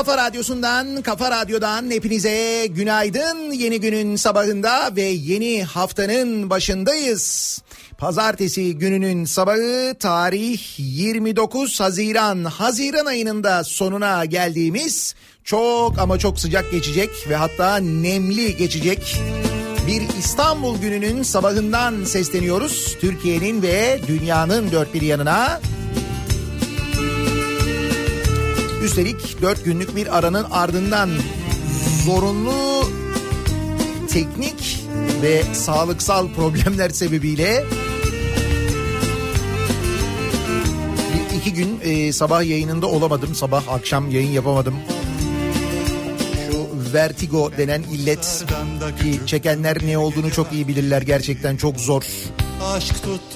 kafa radyosundan, kafa radyodan hepinize günaydın. Yeni günün sabahında ve yeni haftanın başındayız. Pazartesi gününün sabahı tarih 29 Haziran. Haziran ayının da sonuna geldiğimiz çok ama çok sıcak geçecek ve hatta nemli geçecek bir İstanbul gününün sabahından sesleniyoruz. Türkiye'nin ve dünyanın dört bir yanına. Üstelik 4 günlük bir aranın ardından zorunlu teknik ve sağlıksal problemler sebebiyle iki gün e, sabah yayınında olamadım. Sabah akşam yayın yapamadım. Şu vertigo denen illet ki çekenler ne olduğunu çok iyi bilirler. Gerçekten çok zor.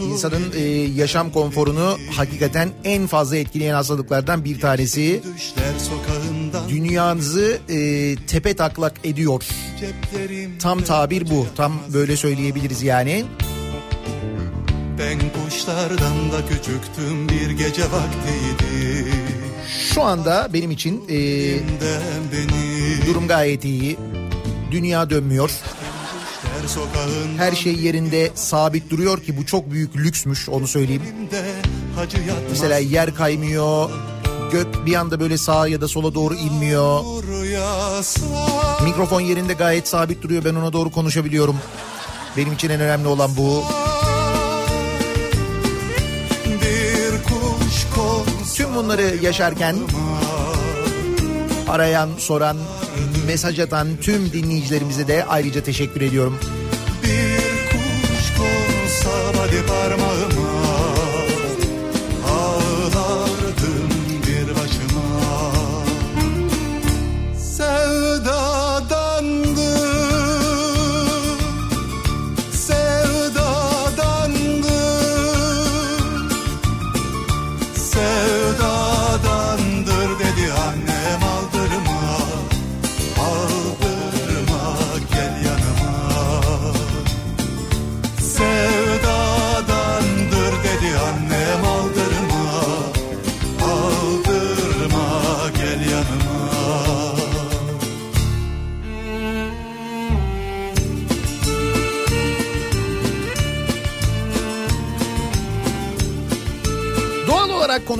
İnsanın e, yaşam konforunu hakikaten en fazla etkileyen hastalıklardan bir tanesi. Dünyanızı e, tepe taklak ediyor. Tam tabir bu. Tam böyle söyleyebiliriz yani. Ben kuşlardan da küçüktüm bir gece vaktiydi Şu anda benim için e, durum gayet iyi. Dünya dönmüyor. Her şey yerinde sabit duruyor ki bu çok büyük lüksmüş onu söyleyeyim. Mesela yer kaymıyor. Gök bir anda böyle sağa ya da sola doğru inmiyor. Mikrofon yerinde gayet sabit duruyor. Ben ona doğru konuşabiliyorum. Benim için en önemli olan bu. Tüm bunları yaşarken arayan, soran, mesaj atan tüm dinleyicilerimize de ayrıca teşekkür ediyorum. bir kuş konsa hadi parmağıma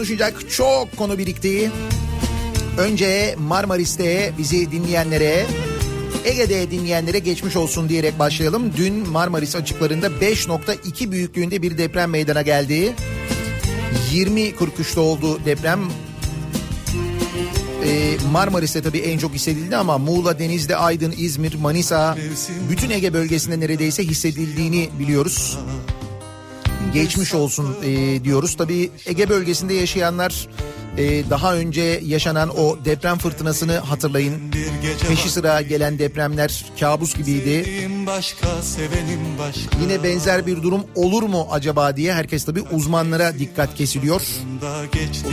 konuşacak çok konu birikti. Önce Marmaris'te bizi dinleyenlere Ege'de dinleyenlere geçmiş olsun diyerek başlayalım. Dün Marmaris açıklarında 5.2 büyüklüğünde bir deprem meydana geldi. 20.43'te oldu deprem. Ee, Marmaris'te tabii en çok hissedildi ama Muğla, Denizli, Aydın, İzmir, Manisa bütün Ege bölgesinde neredeyse hissedildiğini biliyoruz. Geçmiş olsun e, diyoruz. Tabii Ege bölgesinde yaşayanlar e, daha önce yaşanan o deprem fırtınasını hatırlayın. Peşi sıra gelen depremler kabus gibiydi. Yine benzer bir durum olur mu acaba diye herkes tabii uzmanlara dikkat kesiliyor.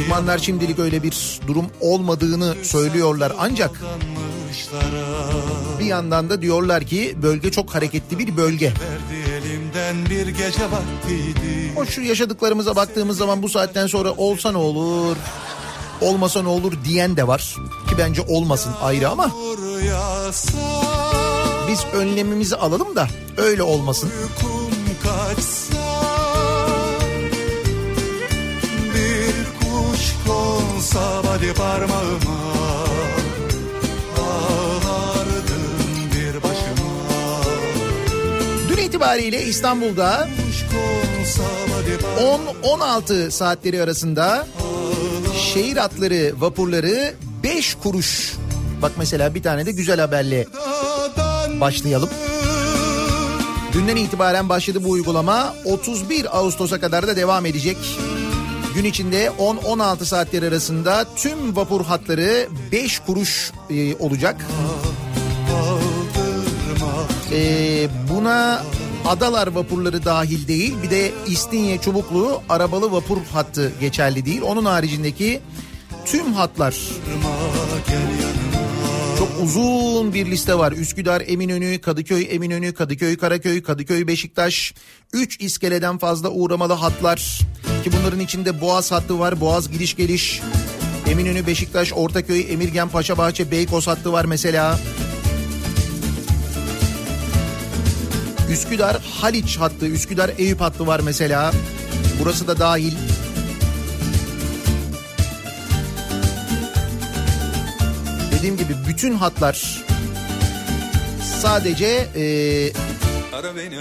Uzmanlar şimdilik öyle bir durum olmadığını söylüyorlar ancak bir yandan da diyorlar ki bölge çok hareketli bir bölge. Verdi elimden bir gece vaktiydi O şu yaşadıklarımıza baktığımız zaman bu saatten sonra olsa ne olur, olmasa ne olur diyen de var. Ki bence olmasın ayrı ama biz önlemimizi alalım da öyle olmasın. uykum kaçsa Bir kuş konsa hadi parmağıma itibariyle İstanbul'da Kuş konsa hadi parmağıma 10-16 saatleri arasında şehir hatları vapurları 5 kuruş. Bak mesela bir tane de güzel haberle başlayalım. Dünden itibaren başladı bu uygulama. 31 Ağustos'a kadar da devam edecek. Gün içinde 10-16 saatler arasında tüm vapur hatları 5 kuruş e, olacak. E, buna adalar vapurları dahil değil bir de İstinye Çubuklu arabalı vapur hattı geçerli değil. Onun haricindeki tüm hatlar çok uzun bir liste var. Üsküdar, Eminönü, Kadıköy, Eminönü, Kadıköy, Karaköy, Kadıköy, Beşiktaş. 3 iskeleden fazla uğramalı hatlar. Ki bunların içinde Boğaz hattı var. Boğaz gidiş geliş. Eminönü, Beşiktaş, Ortaköy, Emirgen, Paşabahçe, Beykoz hattı var mesela. Üsküdar, Haliç hattı, Üsküdar, Eyüp hattı var mesela. Burası da dahil. Dediğim gibi bütün hatlar sadece e,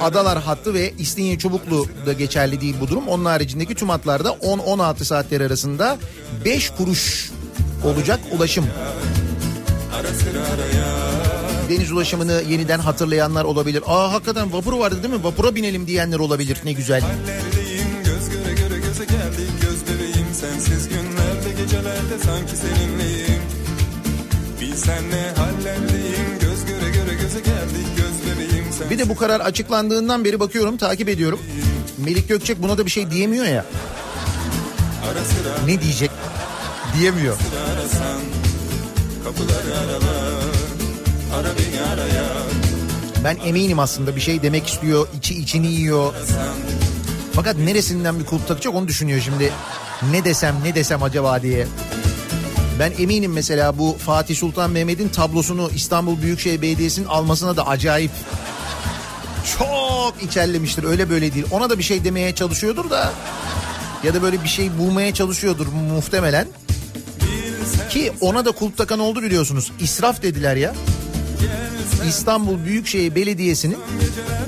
Adalar hattı ve İstinye Çubuklu da geçerli değil bu durum. Onun haricindeki tüm hatlarda 10-16 saatler arasında 5 kuruş olacak ulaşım. Deniz ulaşımını yeniden hatırlayanlar olabilir. Aa hakikaten vapur vardı değil mi? Vapura binelim diyenler olabilir. Ne güzel. Göz göre göre göze geldik göz bebeğim sensiz günlerde gecelerde sanki seninleyim Bilsen ne hallerdeyim göz göre göre göze geldik göz bebeğim sensiz Bir de bu karar açıklandığından beri bakıyorum takip ediyorum. Melik Gökçek buna da bir şey diyemiyor ya. Ne diyecek? Diyemiyor. kapıları arala ara beni araya Ben eminim aslında bir şey demek istiyor. içi içini yiyor. Fakat neresinden bir kulp takacak onu düşünüyor şimdi. Ne desem ne desem acaba diye. Ben eminim mesela bu Fatih Sultan Mehmet'in tablosunu İstanbul Büyükşehir Belediyesi'nin almasına da acayip çok içerlemiştir. Öyle böyle değil. Ona da bir şey demeye çalışıyordur da ya da böyle bir şey bulmaya çalışıyordur muhtemelen. Ki ona da kulp takan oldu biliyorsunuz. İsraf dediler ya. İstanbul Büyükşehir Belediyesi'nin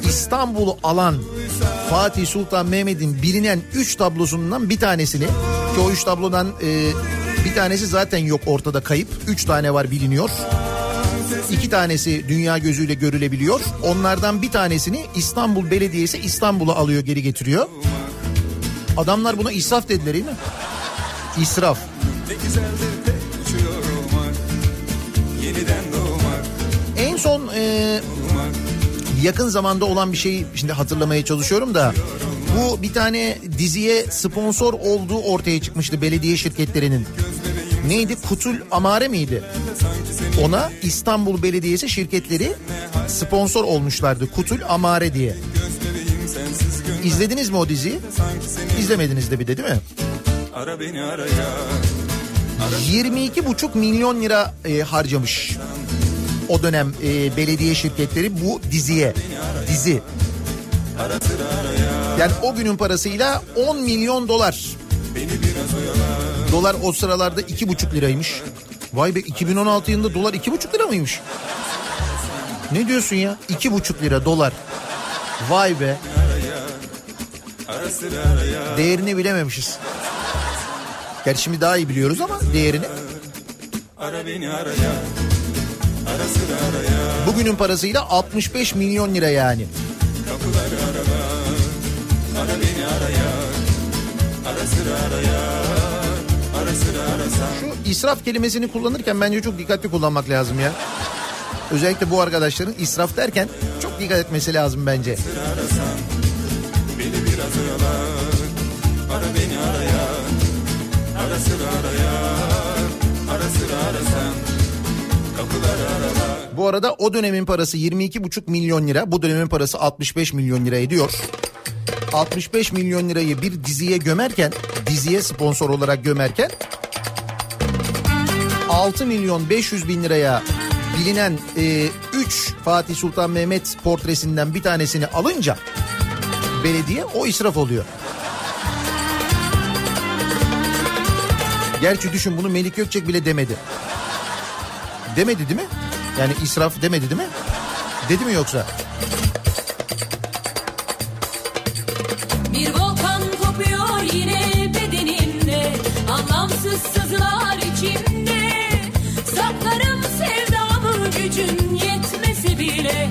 İstanbul'u alan Fatih Sultan Mehmet'in bilinen 3 tablosundan bir tanesini ki o 3 tablodan e, bir tanesi zaten yok ortada kayıp. 3 tane var biliniyor. İki tanesi dünya gözüyle görülebiliyor. Onlardan bir tanesini İstanbul Belediyesi İstanbul'a alıyor geri getiriyor. Adamlar buna israf dediler değil mi? İsraf. ne güzeldir son e, yakın zamanda olan bir şeyi şimdi hatırlamaya çalışıyorum da bu bir tane diziye sponsor olduğu ortaya çıkmıştı belediye şirketlerinin. Neydi? Kutul Amare miydi? Ona İstanbul Belediyesi şirketleri sponsor olmuşlardı. Kutul Amare diye. İzlediniz mi o diziyi? İzlemediniz de bir de değil mi? ara beni araya 22,5 milyon lira e, harcamış o dönem e, belediye şirketleri bu diziye. Dizi. Yani o günün parasıyla 10 milyon dolar. Dolar o sıralarda 2,5 liraymış. Vay be 2016 yılında dolar 2,5 lira mıymış? Ne diyorsun ya? İki buçuk lira dolar. Vay be. Değerini bilememişiz. Gerçi şimdi daha iyi biliyoruz ama değerini. Ara beni araya Bugünün parasıyla 65 milyon lira yani. Kapıları arala Ara beni araya Ara sıra araya sıra Şu israf kelimesini kullanırken bence çok dikkatli kullanmak lazım ya. Özellikle bu arkadaşların israf derken çok dikkat etmesi lazım bence. arasan Bu arada o dönemin parası 22,5 milyon lira. Bu dönemin parası 65 milyon lira ediyor. 65 milyon lirayı bir diziye gömerken, diziye sponsor olarak gömerken 6 milyon 500 bin liraya bilinen 3 Fatih Sultan Mehmet portresinden bir tanesini alınca belediye o israf oluyor. Gerçi düşün bunu Melik Gökçek bile demedi. Demedi değil mi? Yani israf demedi değil mi? Dedi mi yoksa? Bir volkan kopuyor yine bedenimde Anlamsız sızılar içimde Saklarım sevdamı gücün yetmese bile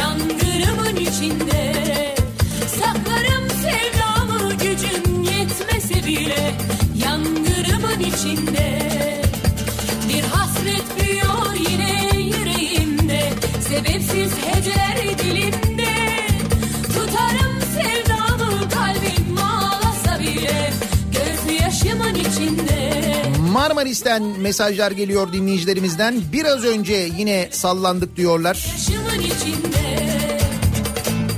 Yangınımın içinde Saklarım sevdamı gücün yetmese bile Yangınımın içinde Sebepsiz heceler dilimde Tutarım sevdamı kalbim ağlasa bile Gözyaşımın içinde Marmaris'ten mesajlar geliyor dinleyicilerimizden. Biraz önce yine sallandık diyorlar. Yaşımın içinde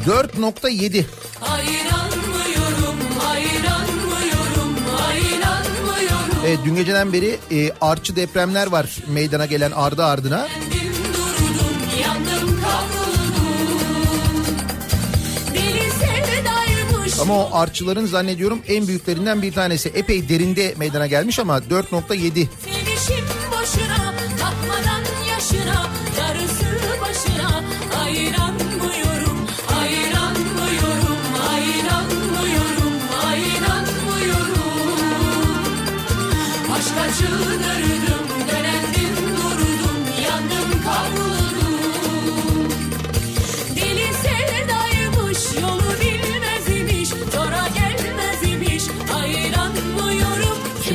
4.7 Hayranmıyorum, hayranmıyorum, hayranmıyorum Evet dün geceden beri e, artçı depremler var meydana gelen ardı ardına. Ama o artçıların zannediyorum en büyüklerinden bir tanesi. Epey derinde meydana gelmiş ama 4.7.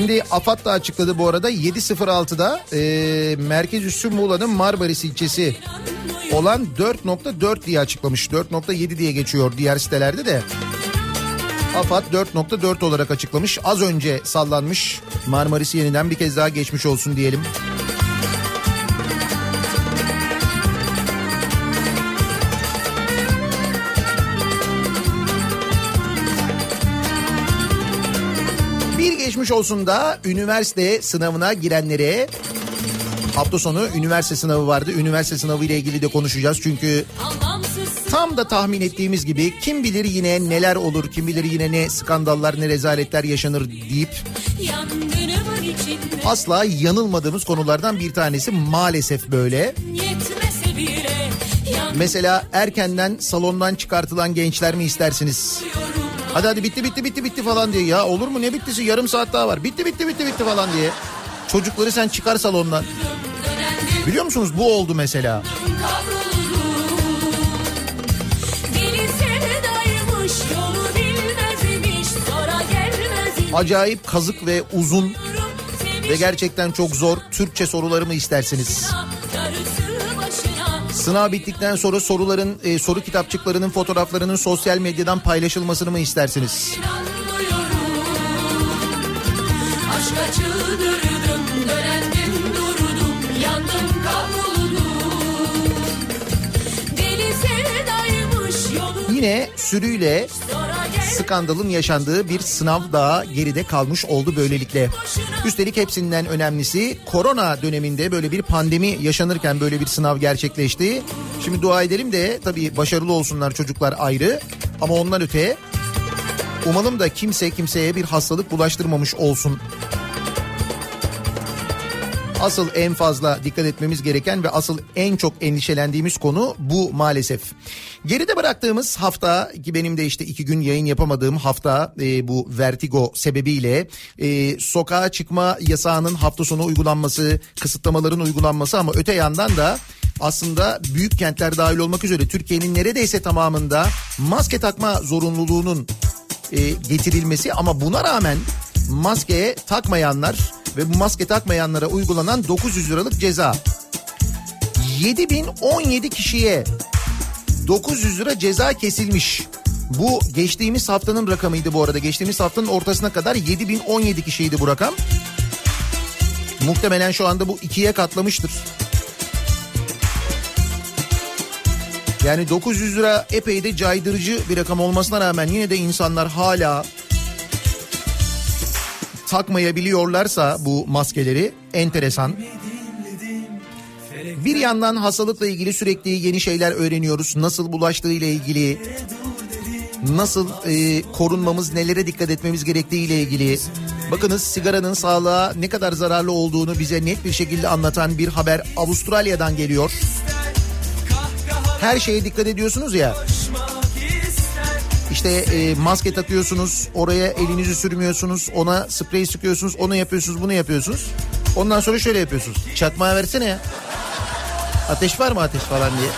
Şimdi AFAD da açıkladı bu arada 7.06'da e, merkez üssü Muğla'nın Marmaris ilçesi olan 4.4 diye açıklamış. 4.7 diye geçiyor diğer sitelerde de. AFAD 4.4 olarak açıklamış. Az önce sallanmış. Marmaris'i yeniden bir kez daha geçmiş olsun diyelim. Geçmiş olsun da üniversite sınavına girenlere hafta sonu üniversite sınavı vardı. Üniversite sınavı ile ilgili de konuşacağız çünkü tam da tahmin ettiğimiz gibi kim bilir yine neler olur, kim bilir yine ne skandallar, ne rezaletler yaşanır deyip asla yanılmadığımız konulardan bir tanesi maalesef böyle. yetmese Mesela erkenden salondan çıkartılan gençler mi istersiniz? Hadi hadi bitti bitti bitti bitti falan diye. Ya olur mu ne bittisi yarım saat daha var. Bitti bitti bitti bitti falan diye. Çocukları sen çıkar salondan. Biliyor musunuz bu oldu mesela. Acayip kazık ve uzun ve gerçekten çok zor Türkçe soruları mı istersiniz? Sınav bittikten sonra soruların e, soru kitapçıklarının fotoğraflarının sosyal medyadan paylaşılmasını mı istersiniz? dönendim durdum Yandım kavruldum. Yine sürüyle skandalın yaşandığı bir sınav daha geride kalmış oldu böylelikle. Üstelik hepsinden önemlisi korona döneminde böyle bir pandemi yaşanırken böyle bir sınav gerçekleşti. Şimdi dua edelim de tabii başarılı olsunlar çocuklar ayrı ama ondan öte umalım da kimse kimseye bir hastalık bulaştırmamış olsun. Asıl en fazla dikkat etmemiz gereken ve asıl en çok endişelendiğimiz konu bu maalesef. Geride bıraktığımız hafta ki benim de işte iki gün yayın yapamadığım hafta e, bu vertigo sebebiyle e, sokağa çıkma yasağının hafta sonu uygulanması, kısıtlamaların uygulanması ama öte yandan da aslında büyük kentler dahil olmak üzere Türkiye'nin neredeyse tamamında maske takma zorunluluğunun e, getirilmesi ama buna rağmen maskeye takmayanlar ve bu maske takmayanlara uygulanan 900 liralık ceza. 7017 kişiye 900 lira ceza kesilmiş. Bu geçtiğimiz haftanın rakamıydı bu arada. Geçtiğimiz haftanın ortasına kadar 7017 kişiydi bu rakam. Muhtemelen şu anda bu ikiye katlamıştır. Yani 900 lira epey de caydırıcı bir rakam olmasına rağmen yine de insanlar hala takmayabiliyorlarsa bu maskeleri enteresan. Bir yandan hastalıkla ilgili sürekli yeni şeyler öğreniyoruz. Nasıl bulaştığı ile ilgili, nasıl e, korunmamız, nelere dikkat etmemiz gerektiği ile ilgili. Bakınız sigaranın sağlığa ne kadar zararlı olduğunu bize net bir şekilde anlatan bir haber Avustralya'dan geliyor. Her şeye dikkat ediyorsunuz ya. İşte e, maske takıyorsunuz, oraya elinizi sürmüyorsunuz, ona sprey sıkıyorsunuz, onu yapıyorsunuz, bunu yapıyorsunuz. Ondan sonra şöyle yapıyorsunuz. Çakmağı versene ya. Ateş var mı ateş falan diye.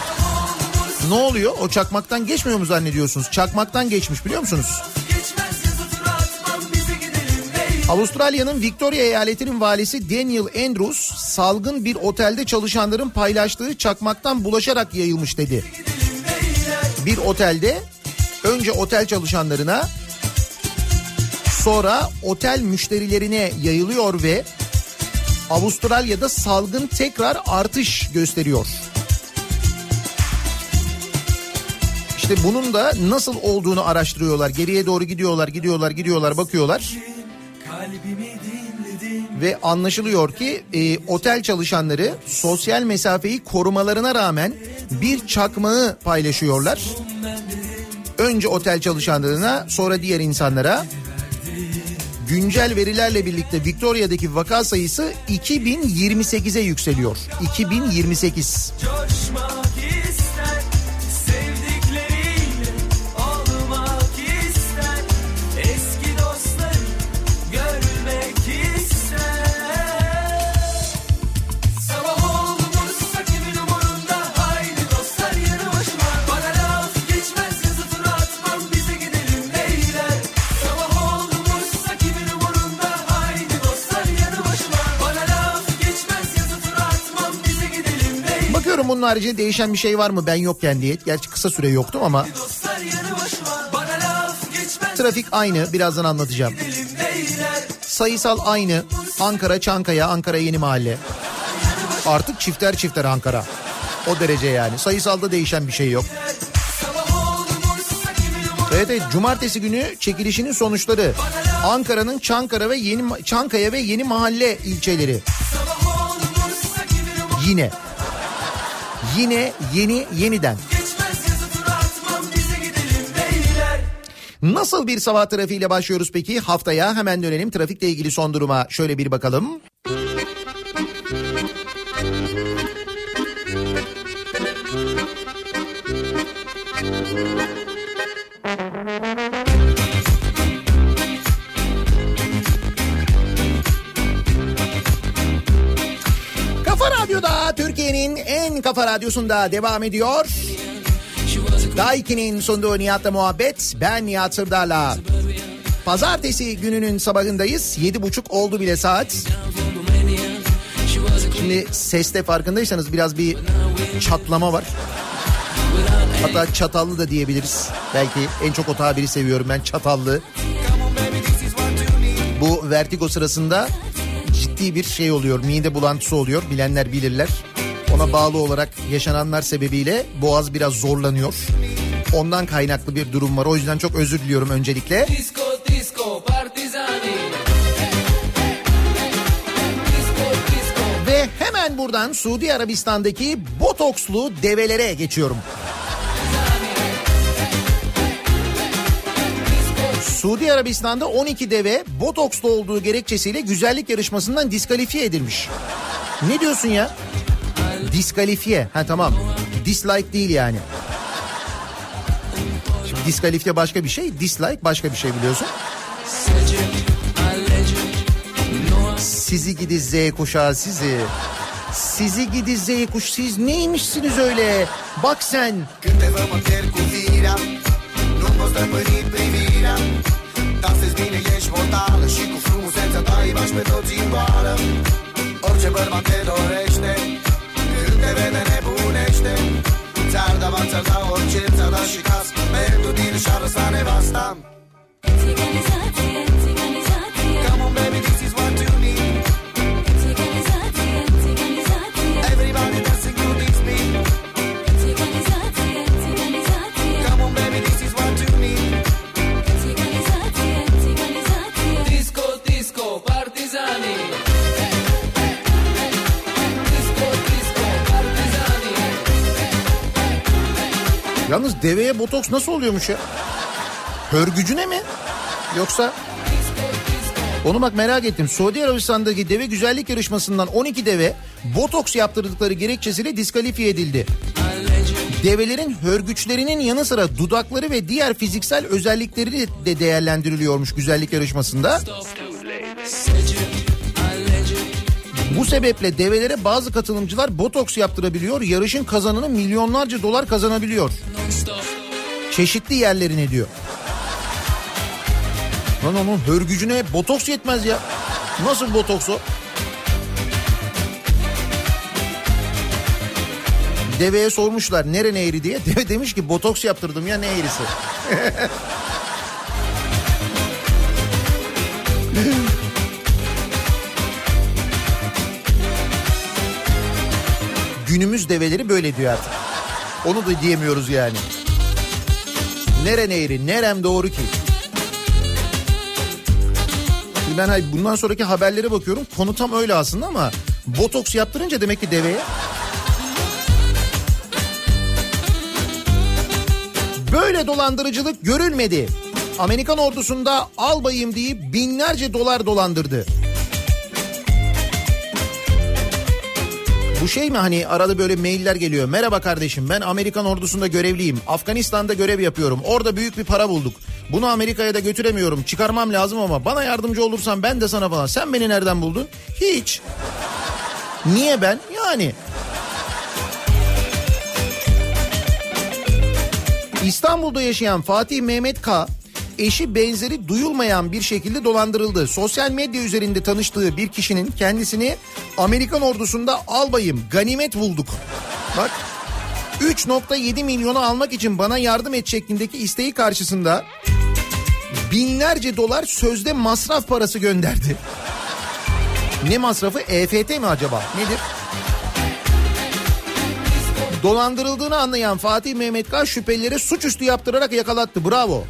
Ne oluyor? O çakmaktan geçmiyor mu zannediyorsunuz? Çakmaktan geçmiş biliyor musunuz? Avustralya'nın Victoria eyaletinin valisi Daniel Andrews salgın bir otelde çalışanların paylaştığı çakmaktan bulaşarak yayılmış dedi. Bir otelde önce otel çalışanlarına sonra otel müşterilerine yayılıyor ve Avustralya'da salgın tekrar artış gösteriyor. İşte bunun da nasıl olduğunu araştırıyorlar. Geriye doğru gidiyorlar, gidiyorlar, gidiyorlar, bakıyorlar. Ve anlaşılıyor ki e, otel çalışanları sosyal mesafeyi korumalarına rağmen bir çakmağı paylaşıyorlar. Önce otel çalışanlarına sonra diğer insanlara güncel verilerle birlikte Victoria'daki vaka sayısı 2028'e yükseliyor. 2028. Coşmak bunun haricinde değişen bir şey var mı ben yokken diye. Gerçi kısa süre yoktum ama trafik aynı birazdan anlatacağım. Sayısal aynı. Ankara Çankaya, Ankara Yeni Mahalle. Artık çifter çifter Ankara. O derece yani. Sayısalda değişen bir şey yok. Evet, evet cumartesi günü çekilişinin sonuçları. Ankara'nın Çankara ve Yeni Çankaya ve Yeni Mahalle ilçeleri. Yine. Yine yeni yeniden. Nasıl bir sabah trafiğiyle başlıyoruz peki? Haftaya hemen dönelim trafikle ilgili son duruma şöyle bir bakalım. Kafa radyosunda devam ediyor. Daiki'nin sunduğu Nihat'la muhabbet. Ben Nihat Sırdar'la. Pazartesi gününün sabahındayız. Yedi buçuk oldu bile saat. Şimdi seste farkındaysanız biraz bir çatlama var. Hatta çatallı da diyebiliriz. Belki en çok o tabiri seviyorum ben çatallı. Bu vertigo sırasında ciddi bir şey oluyor. Mide bulantısı oluyor. Bilenler bilirler. Ona bağlı olarak yaşananlar sebebiyle boğaz biraz zorlanıyor. Ondan kaynaklı bir durum var. O yüzden çok özür diliyorum öncelikle. Disco, disco. Ve hemen buradan Suudi Arabistan'daki botokslu develere geçiyorum. Suudi Arabistan'da 12 deve botokslu olduğu gerekçesiyle güzellik yarışmasından diskalifiye edilmiş. Ne diyorsun ya? Diskalifiye. Ha tamam. Dislike değil yani. Şimdi diskalifiye başka bir şey, dislike başka bir şey biliyorsun. Sizi gidi Z kuşağı sizi. Sizi gidi Z kuş siz neymişsiniz öyle? Bak sen Orice bărbat te dorește Când te vede nebunește Ți-ar da bani, ți-ar da orice Ți-ar da și casă Pentru tine și-ar lăsa nevasta Yalnız deveye botoks nasıl oluyormuş ya? Hörgücüne mi? Yoksa onu bak merak ettim. Suudi Arabistan'daki deve güzellik yarışmasından 12 deve botoks yaptırdıkları gerekçesiyle diskalifiye edildi. Develerin hörgüçlerinin yanı sıra dudakları ve diğer fiziksel özellikleri de değerlendiriliyormuş güzellik yarışmasında. Bu sebeple develere bazı katılımcılar botoks yaptırabiliyor. Yarışın kazananı milyonlarca dolar kazanabiliyor. Çeşitli yerlerine diyor. Lan onun hörgücüne botoks yetmez ya. Nasıl botoks o? Deveye sormuşlar nere eğri diye. Deve demiş ki botoks yaptırdım ya ne eğrisi. Günümüz develeri böyle diyor artık. Onu da diyemiyoruz yani. Neren eğri, nerem doğru ki? Şimdi ben bundan sonraki haberlere bakıyorum. Konu tam öyle aslında ama botoks yaptırınca demek ki deveye. Böyle dolandırıcılık görülmedi. Amerikan ordusunda albayım deyip binlerce dolar dolandırdı. Bu şey mi hani arada böyle mailler geliyor. Merhaba kardeşim ben Amerikan ordusunda görevliyim. Afganistan'da görev yapıyorum. Orada büyük bir para bulduk. Bunu Amerika'ya da götüremiyorum. Çıkarmam lazım ama bana yardımcı olursan ben de sana falan. Sen beni nereden buldun? Hiç. Niye ben? Yani. İstanbul'da yaşayan Fatih Mehmet K. eşi benzeri duyulmayan bir şekilde dolandırıldı. Sosyal medya üzerinde tanıştığı bir kişinin kendisini Amerikan ordusunda albayım ganimet bulduk. Bak 3.7 milyonu almak için bana yardım et şeklindeki isteği karşısında binlerce dolar sözde masraf parası gönderdi. Ne masrafı? EFT mi acaba? Nedir? Dolandırıldığını anlayan Fatih Mehmet K şüphelilere suçüstü yaptırarak yakalattı. Bravo.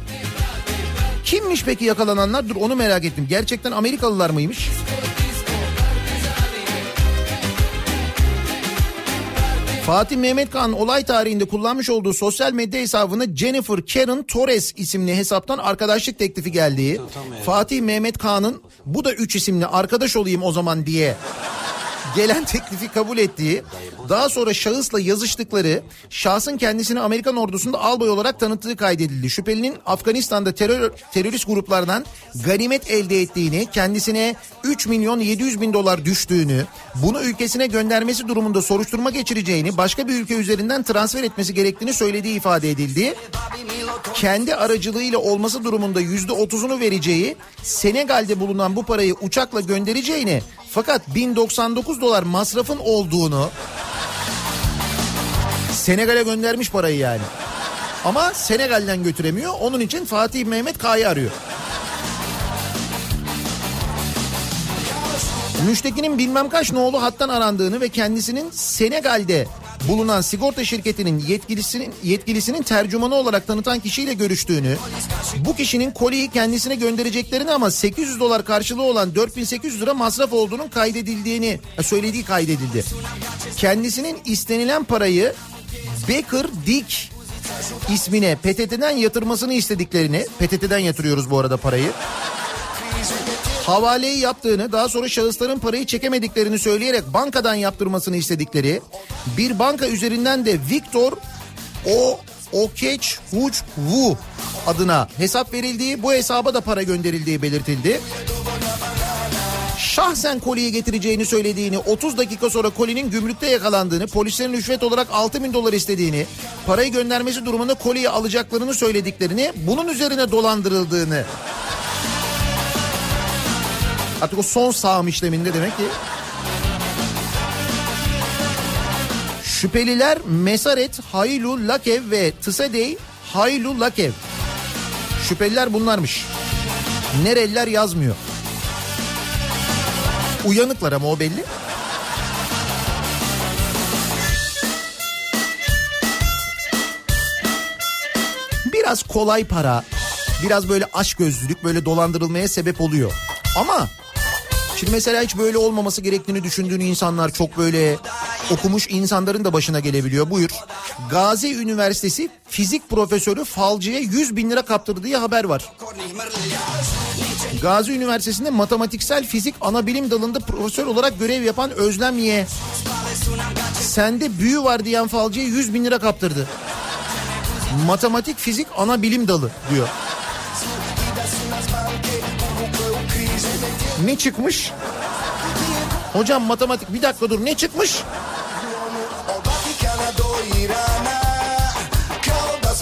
Kimmiş peki yakalananlar? Dur onu merak ettim. Gerçekten Amerikalılar mıymış? Fatih Mehmet Kağan olay tarihinde kullanmış olduğu sosyal medya hesabına Jennifer Karen Torres isimli hesaptan arkadaşlık teklifi geldiği, Fatih Mehmet Kağan'ın bu da üç isimli arkadaş olayım o zaman diye gelen teklifi kabul ettiği, daha sonra şahısla yazıştıkları, şahsın kendisini Amerikan ordusunda albay olarak tanıttığı kaydedildi. Şüphelinin Afganistan'da terör, terörist gruplardan ganimet elde ettiğini, kendisine 3 milyon 700 bin dolar düştüğünü, bunu ülkesine göndermesi durumunda soruşturma geçireceğini, başka bir ülke üzerinden transfer etmesi gerektiğini söylediği ifade edildi. Kendi aracılığıyla olması durumunda yüzde otuzunu vereceği, Senegal'de bulunan bu parayı uçakla göndereceğini, fakat 1099 dolar masrafın olduğunu Senegal'e göndermiş parayı yani. Ama Senegal'den götüremiyor. Onun için Fatih Mehmet K'yı arıyor. Müştekinin bilmem kaç nolu hattan arandığını ve kendisinin Senegal'de bulunan sigorta şirketinin yetkilisinin yetkilisinin tercümanı olarak tanıtan kişiyle görüştüğünü, bu kişinin koliyi kendisine göndereceklerini ama 800 dolar karşılığı olan 4800 lira masraf olduğunun kaydedildiğini söylediği kaydedildi. Kendisinin istenilen parayı Baker Dick ismine PTT'den yatırmasını istediklerini, PTT'den yatırıyoruz bu arada parayı. Havaleyi yaptığını daha sonra şahısların parayı çekemediklerini söyleyerek bankadan yaptırmasını istedikleri bir banka üzerinden de Victor o Okeç Huç Wu adına hesap verildiği bu hesaba da para gönderildiği belirtildi. Şahsen koliyi getireceğini söylediğini, 30 dakika sonra kolinin gümrükte yakalandığını, polislerin rüşvet olarak 6 bin dolar istediğini, parayı göndermesi durumunda koliyi alacaklarını söylediklerini, bunun üzerine dolandırıldığını Artık o son sağım işleminde demek ki. Şüpheliler Mesaret Haylu Lakev ve Tısedey Haylu Lakev. Şüpheliler bunlarmış. Nereliler yazmıyor. Uyanıklar ama o belli. Biraz kolay para, biraz böyle aşk gözlülük böyle dolandırılmaya sebep oluyor. Ama şimdi mesela hiç böyle olmaması gerektiğini düşündüğün insanlar çok böyle okumuş insanların da başına gelebiliyor. Buyur. Gazi Üniversitesi fizik profesörü falcıya 100 bin lira kaptırdığı diye haber var. Gazi Üniversitesi'nde matematiksel fizik ana bilim dalında profesör olarak görev yapan Özlem Ye. Sende büyü var diyen falcıya 100 bin lira kaptırdı. Matematik fizik ana bilim dalı diyor. Ne çıkmış? Hocam matematik bir dakika dur. Ne çıkmış?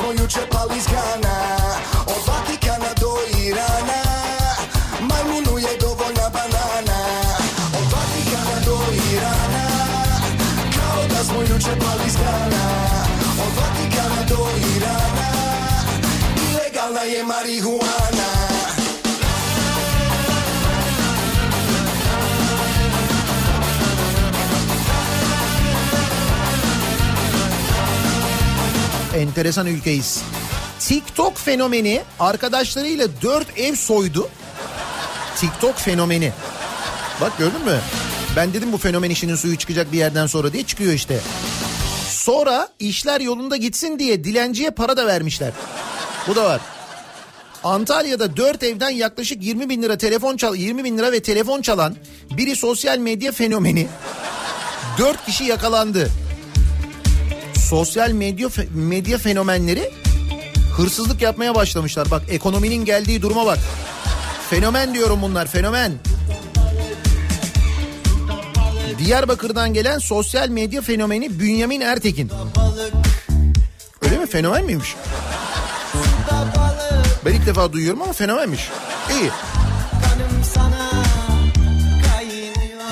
Smo Enteresan ülkeyiz. TikTok fenomeni arkadaşlarıyla dört ev soydu. TikTok fenomeni. Bak gördün mü? Ben dedim bu fenomen işinin suyu çıkacak bir yerden sonra diye çıkıyor işte. Sonra işler yolunda gitsin diye dilenciye para da vermişler. Bu da var. Antalya'da dört evden yaklaşık 20 bin lira telefon çal 20 bin lira ve telefon çalan biri sosyal medya fenomeni. Dört kişi yakalandı. Sosyal medya medya fenomenleri hırsızlık yapmaya başlamışlar. Bak ekonominin geldiği duruma bak. Fenomen diyorum bunlar fenomen. Diyarbakır'dan gelen sosyal medya fenomeni Bünyamin Ertekin. Öyle mi? Fenomen miymiş? Ben ilk defa duyuyorum ama fenomenmiş. İyi.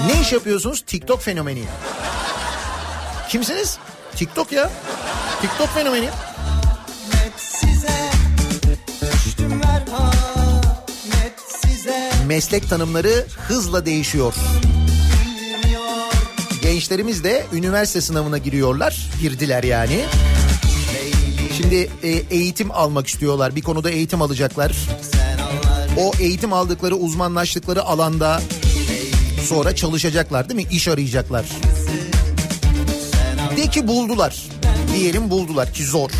Ne iş yapıyorsunuz? TikTok fenomeni. Kimsiniz? TikTok ya. TikTok fenomeni. Meslek tanımları hızla değişiyor. Gençlerimiz de üniversite sınavına giriyorlar. Girdiler yani. Şimdi e, eğitim almak istiyorlar. Bir konuda eğitim alacaklar. O eğitim aldıkları uzmanlaştıkları alanda sonra çalışacaklar değil mi? İş arayacaklar. Ki buldular. Diyelim buldular ki zor.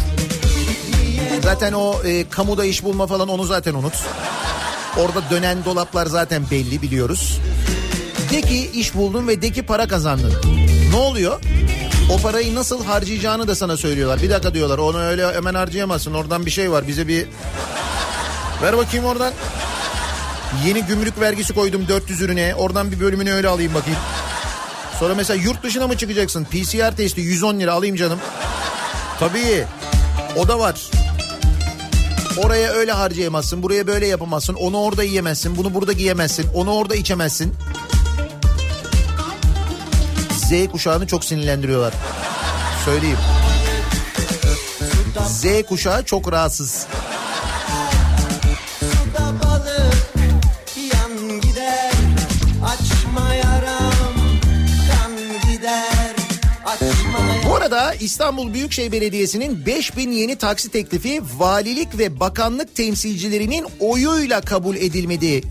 Zaten o e, kamuda iş bulma falan onu zaten unut. Orada dönen dolaplar zaten belli biliyoruz. De ki iş buldun ve de ki para kazandın. Ne oluyor? O parayı nasıl harcayacağını da sana söylüyorlar. Bir dakika diyorlar onu öyle hemen harcayamazsın. Oradan bir şey var bize bir... Ver bakayım oradan. Yeni gümrük vergisi koydum 400 ürüne. Oradan bir bölümünü öyle alayım bakayım. Sonra mesela yurt dışına mı çıkacaksın? PCR testi 110 lira alayım canım. Tabii. O da var. Oraya öyle harcayamazsın, buraya böyle yapamazsın, onu orada yiyemezsin, bunu burada giyemezsin, onu orada içemezsin. Z kuşağını çok sinirlendiriyorlar. Söyleyeyim. Z kuşağı çok rahatsız. Bu arada İstanbul Büyükşehir Belediyesi'nin 5000 yeni taksi teklifi valilik ve bakanlık temsilcilerinin oyuyla kabul edilmedi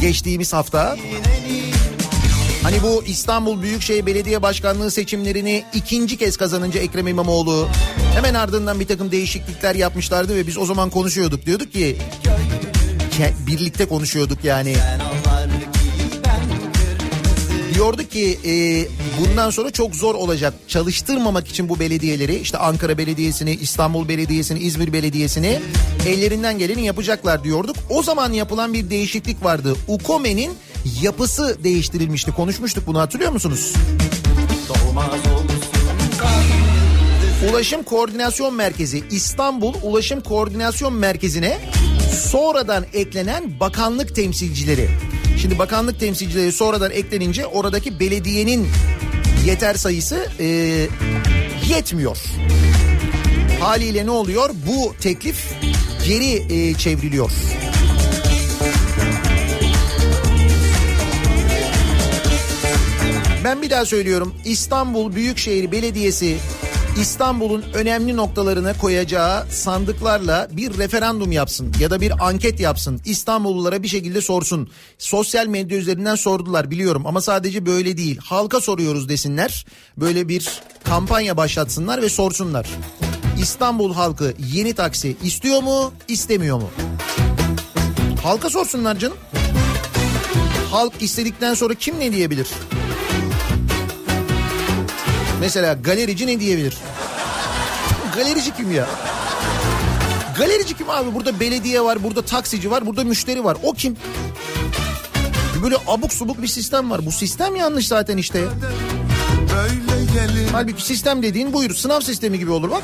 geçtiğimiz hafta. Hani bu İstanbul Büyükşehir Belediye Başkanlığı seçimlerini ikinci kez kazanınca Ekrem İmamoğlu hemen ardından bir takım değişiklikler yapmışlardı ve biz o zaman konuşuyorduk diyorduk ki birlikte konuşuyorduk yani. Diyorduk ki e, bundan sonra çok zor olacak çalıştırmamak için bu belediyeleri işte Ankara Belediyesi'ni, İstanbul Belediyesi'ni, İzmir Belediyesi'ni ellerinden geleni yapacaklar diyorduk. O zaman yapılan bir değişiklik vardı. UKOME'nin yapısı değiştirilmişti. Konuşmuştuk bunu hatırlıyor musunuz? Ulaşım Koordinasyon Merkezi İstanbul Ulaşım Koordinasyon Merkezi'ne sonradan eklenen bakanlık temsilcileri. Şimdi bakanlık temsilcileri sonradan eklenince oradaki belediyenin yeter sayısı e, yetmiyor. Haliyle ne oluyor? Bu teklif geri e, çevriliyor. Ben bir daha söylüyorum. İstanbul Büyükşehir Belediyesi İstanbul'un önemli noktalarına koyacağı sandıklarla bir referandum yapsın ya da bir anket yapsın. İstanbullulara bir şekilde sorsun. Sosyal medya üzerinden sordular biliyorum ama sadece böyle değil. Halka soruyoruz desinler. Böyle bir kampanya başlatsınlar ve sorsunlar. İstanbul halkı yeni taksi istiyor mu, istemiyor mu? Halka sorsunlar canım. Halk istedikten sonra kim ne diyebilir? Mesela galerici ne diyebilir? galerici kim ya? Galerici kim abi? Burada belediye var, burada taksici var, burada müşteri var. O kim? Böyle abuk subuk bir sistem var. Bu sistem yanlış zaten işte. Gelir Halbuki sistem dediğin buyur. Sınav sistemi gibi olur bak.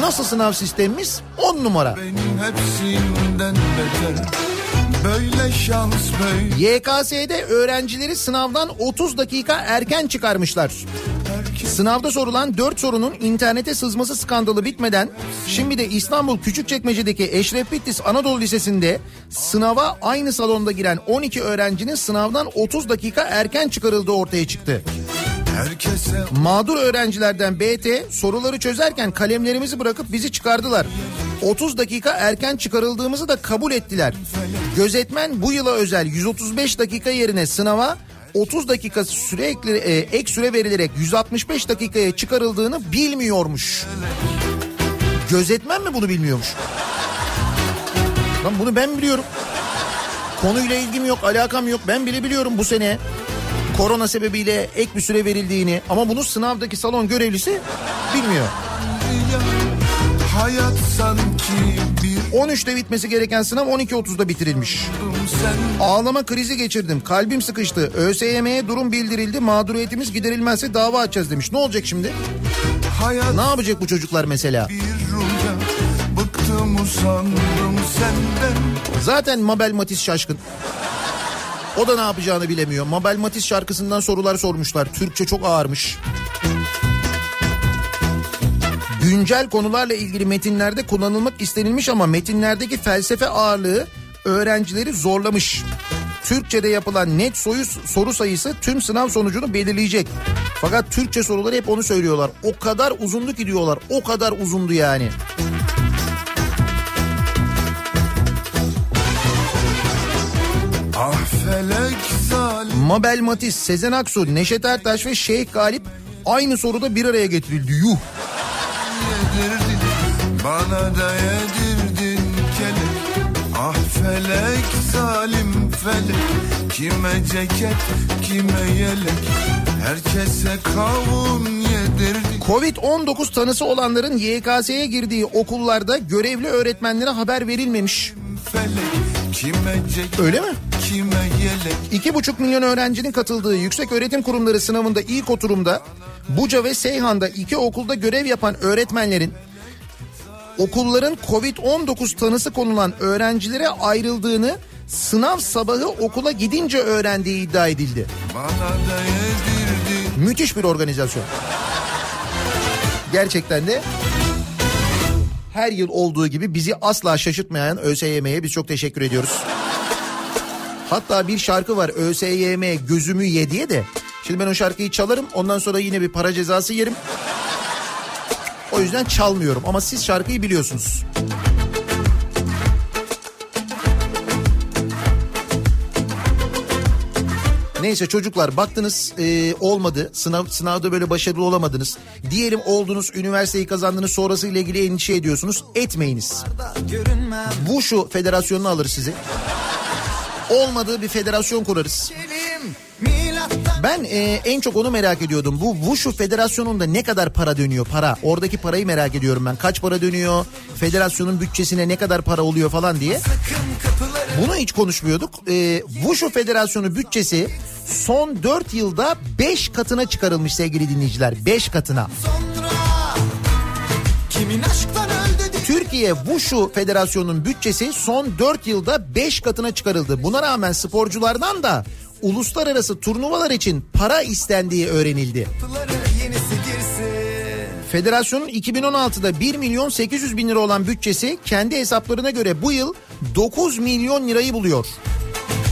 Nasıl sınav sistemimiz? 10 numara. benim hepsinden beter Böyle şans böyle YKS'de öğrencileri sınavdan 30 dakika erken çıkarmışlar. Sınavda sorulan 4 sorunun internete sızması skandalı bitmeden şimdi de İstanbul Küçükçekmece'deki Eşref Bitlis Anadolu Lisesi'nde sınava aynı salonda giren 12 öğrencinin sınavdan 30 dakika erken çıkarıldığı ortaya çıktı. Herkese Mağdur öğrencilerden BT soruları çözerken kalemlerimizi bırakıp bizi çıkardılar. 30 dakika erken çıkarıldığımızı da kabul ettiler. Gözetmen bu yıla özel 135 dakika yerine sınava 30 dakika süre ekle, e, ek süre verilerek 165 dakikaya çıkarıldığını bilmiyormuş. Gözetmen mi bunu bilmiyormuş? Lan bunu ben biliyorum. Konuyla ilgim yok, alakam yok. Ben bile biliyorum bu sene korona sebebiyle ek bir süre verildiğini ama bunu sınavdaki salon görevlisi bilmiyor. ya Hayat sanki 13'te bitmesi gereken sınav 12.30'da bitirilmiş. Ağlama krizi geçirdim. Kalbim sıkıştı. ÖSYM'ye durum bildirildi. Mağduriyetimiz giderilmezse dava açacağız demiş. Ne olacak şimdi? Hayat Ne yapacak bu çocuklar mesela? rüya Bıktım Zaten Mabel Matiz şaşkın. O da ne yapacağını bilemiyor. Mabel Matiz şarkısından sorular sormuşlar. Türkçe çok ağırmış. Güncel konularla ilgili metinlerde kullanılmak istenilmiş ama metinlerdeki felsefe ağırlığı öğrencileri zorlamış. Türkçe'de yapılan net soyu, soru sayısı tüm sınav sonucunu belirleyecek. Fakat Türkçe soruları hep onu söylüyorlar. O kadar uzundu ki diyorlar. O kadar uzundu yani. Ah Mabel Matiz, Sezen Aksu, Neşet Ertaş ve Şeyh Galip aynı soruda bir araya getirildi. Yuh. Yedirdin Bana da yedirdin kelek Ah felek zalim felek Kime ceket kime yelek Herkese kavun yedirdin Covid-19 tanısı olanların YKS'ye girdiği okullarda görevli öğretmenlere haber verilmemiş. Öyle mi? kime yelek 2,5 milyon öğrencinin katıldığı yüksek öğretim kurumları sınavında ilk oturumda Buca ve Seyhan'da iki okulda görev yapan öğretmenlerin okulların Covid-19 tanısı konulan öğrencilere ayrıldığını sınav sabahı okula gidince öğrendiği iddia edildi. Müthiş bir organizasyon. Gerçekten de her yıl olduğu gibi bizi asla şaşırtmayan ÖSYM'ye biz çok teşekkür ediyoruz. Hatta bir şarkı var ÖSYM gözümü ye diye de. Şimdi ben o şarkıyı çalarım ondan sonra yine bir para cezası yerim. O yüzden çalmıyorum ama siz şarkıyı biliyorsunuz. Neyse çocuklar baktınız e, olmadı sınav sınavda böyle başarılı olamadınız. Diyelim oldunuz üniversiteyi kazandınız sonrası ile ilgili endişe ediyorsunuz etmeyiniz. Bu şu federasyonunu alır sizi. Olmadığı bir federasyon kurarız. Ben e, en çok onu merak ediyordum. Bu Wushu Federasyonu'nda ne kadar para dönüyor para? Oradaki parayı merak ediyorum ben. Kaç para dönüyor? Federasyonun bütçesine ne kadar para oluyor falan diye. Bunu hiç konuşmuyorduk. E, Wushu Federasyonu bütçesi son 4 yılda 5 katına çıkarılmış sevgili dinleyiciler. 5 katına. Türkiye Wushu Federasyonu'nun bütçesi son 4 yılda 5 katına çıkarıldı. Buna rağmen sporculardan da uluslararası turnuvalar için para istendiği öğrenildi. Federasyonun 2016'da 1 milyon 800 bin lira olan bütçesi kendi hesaplarına göre bu yıl 9 milyon lirayı buluyor.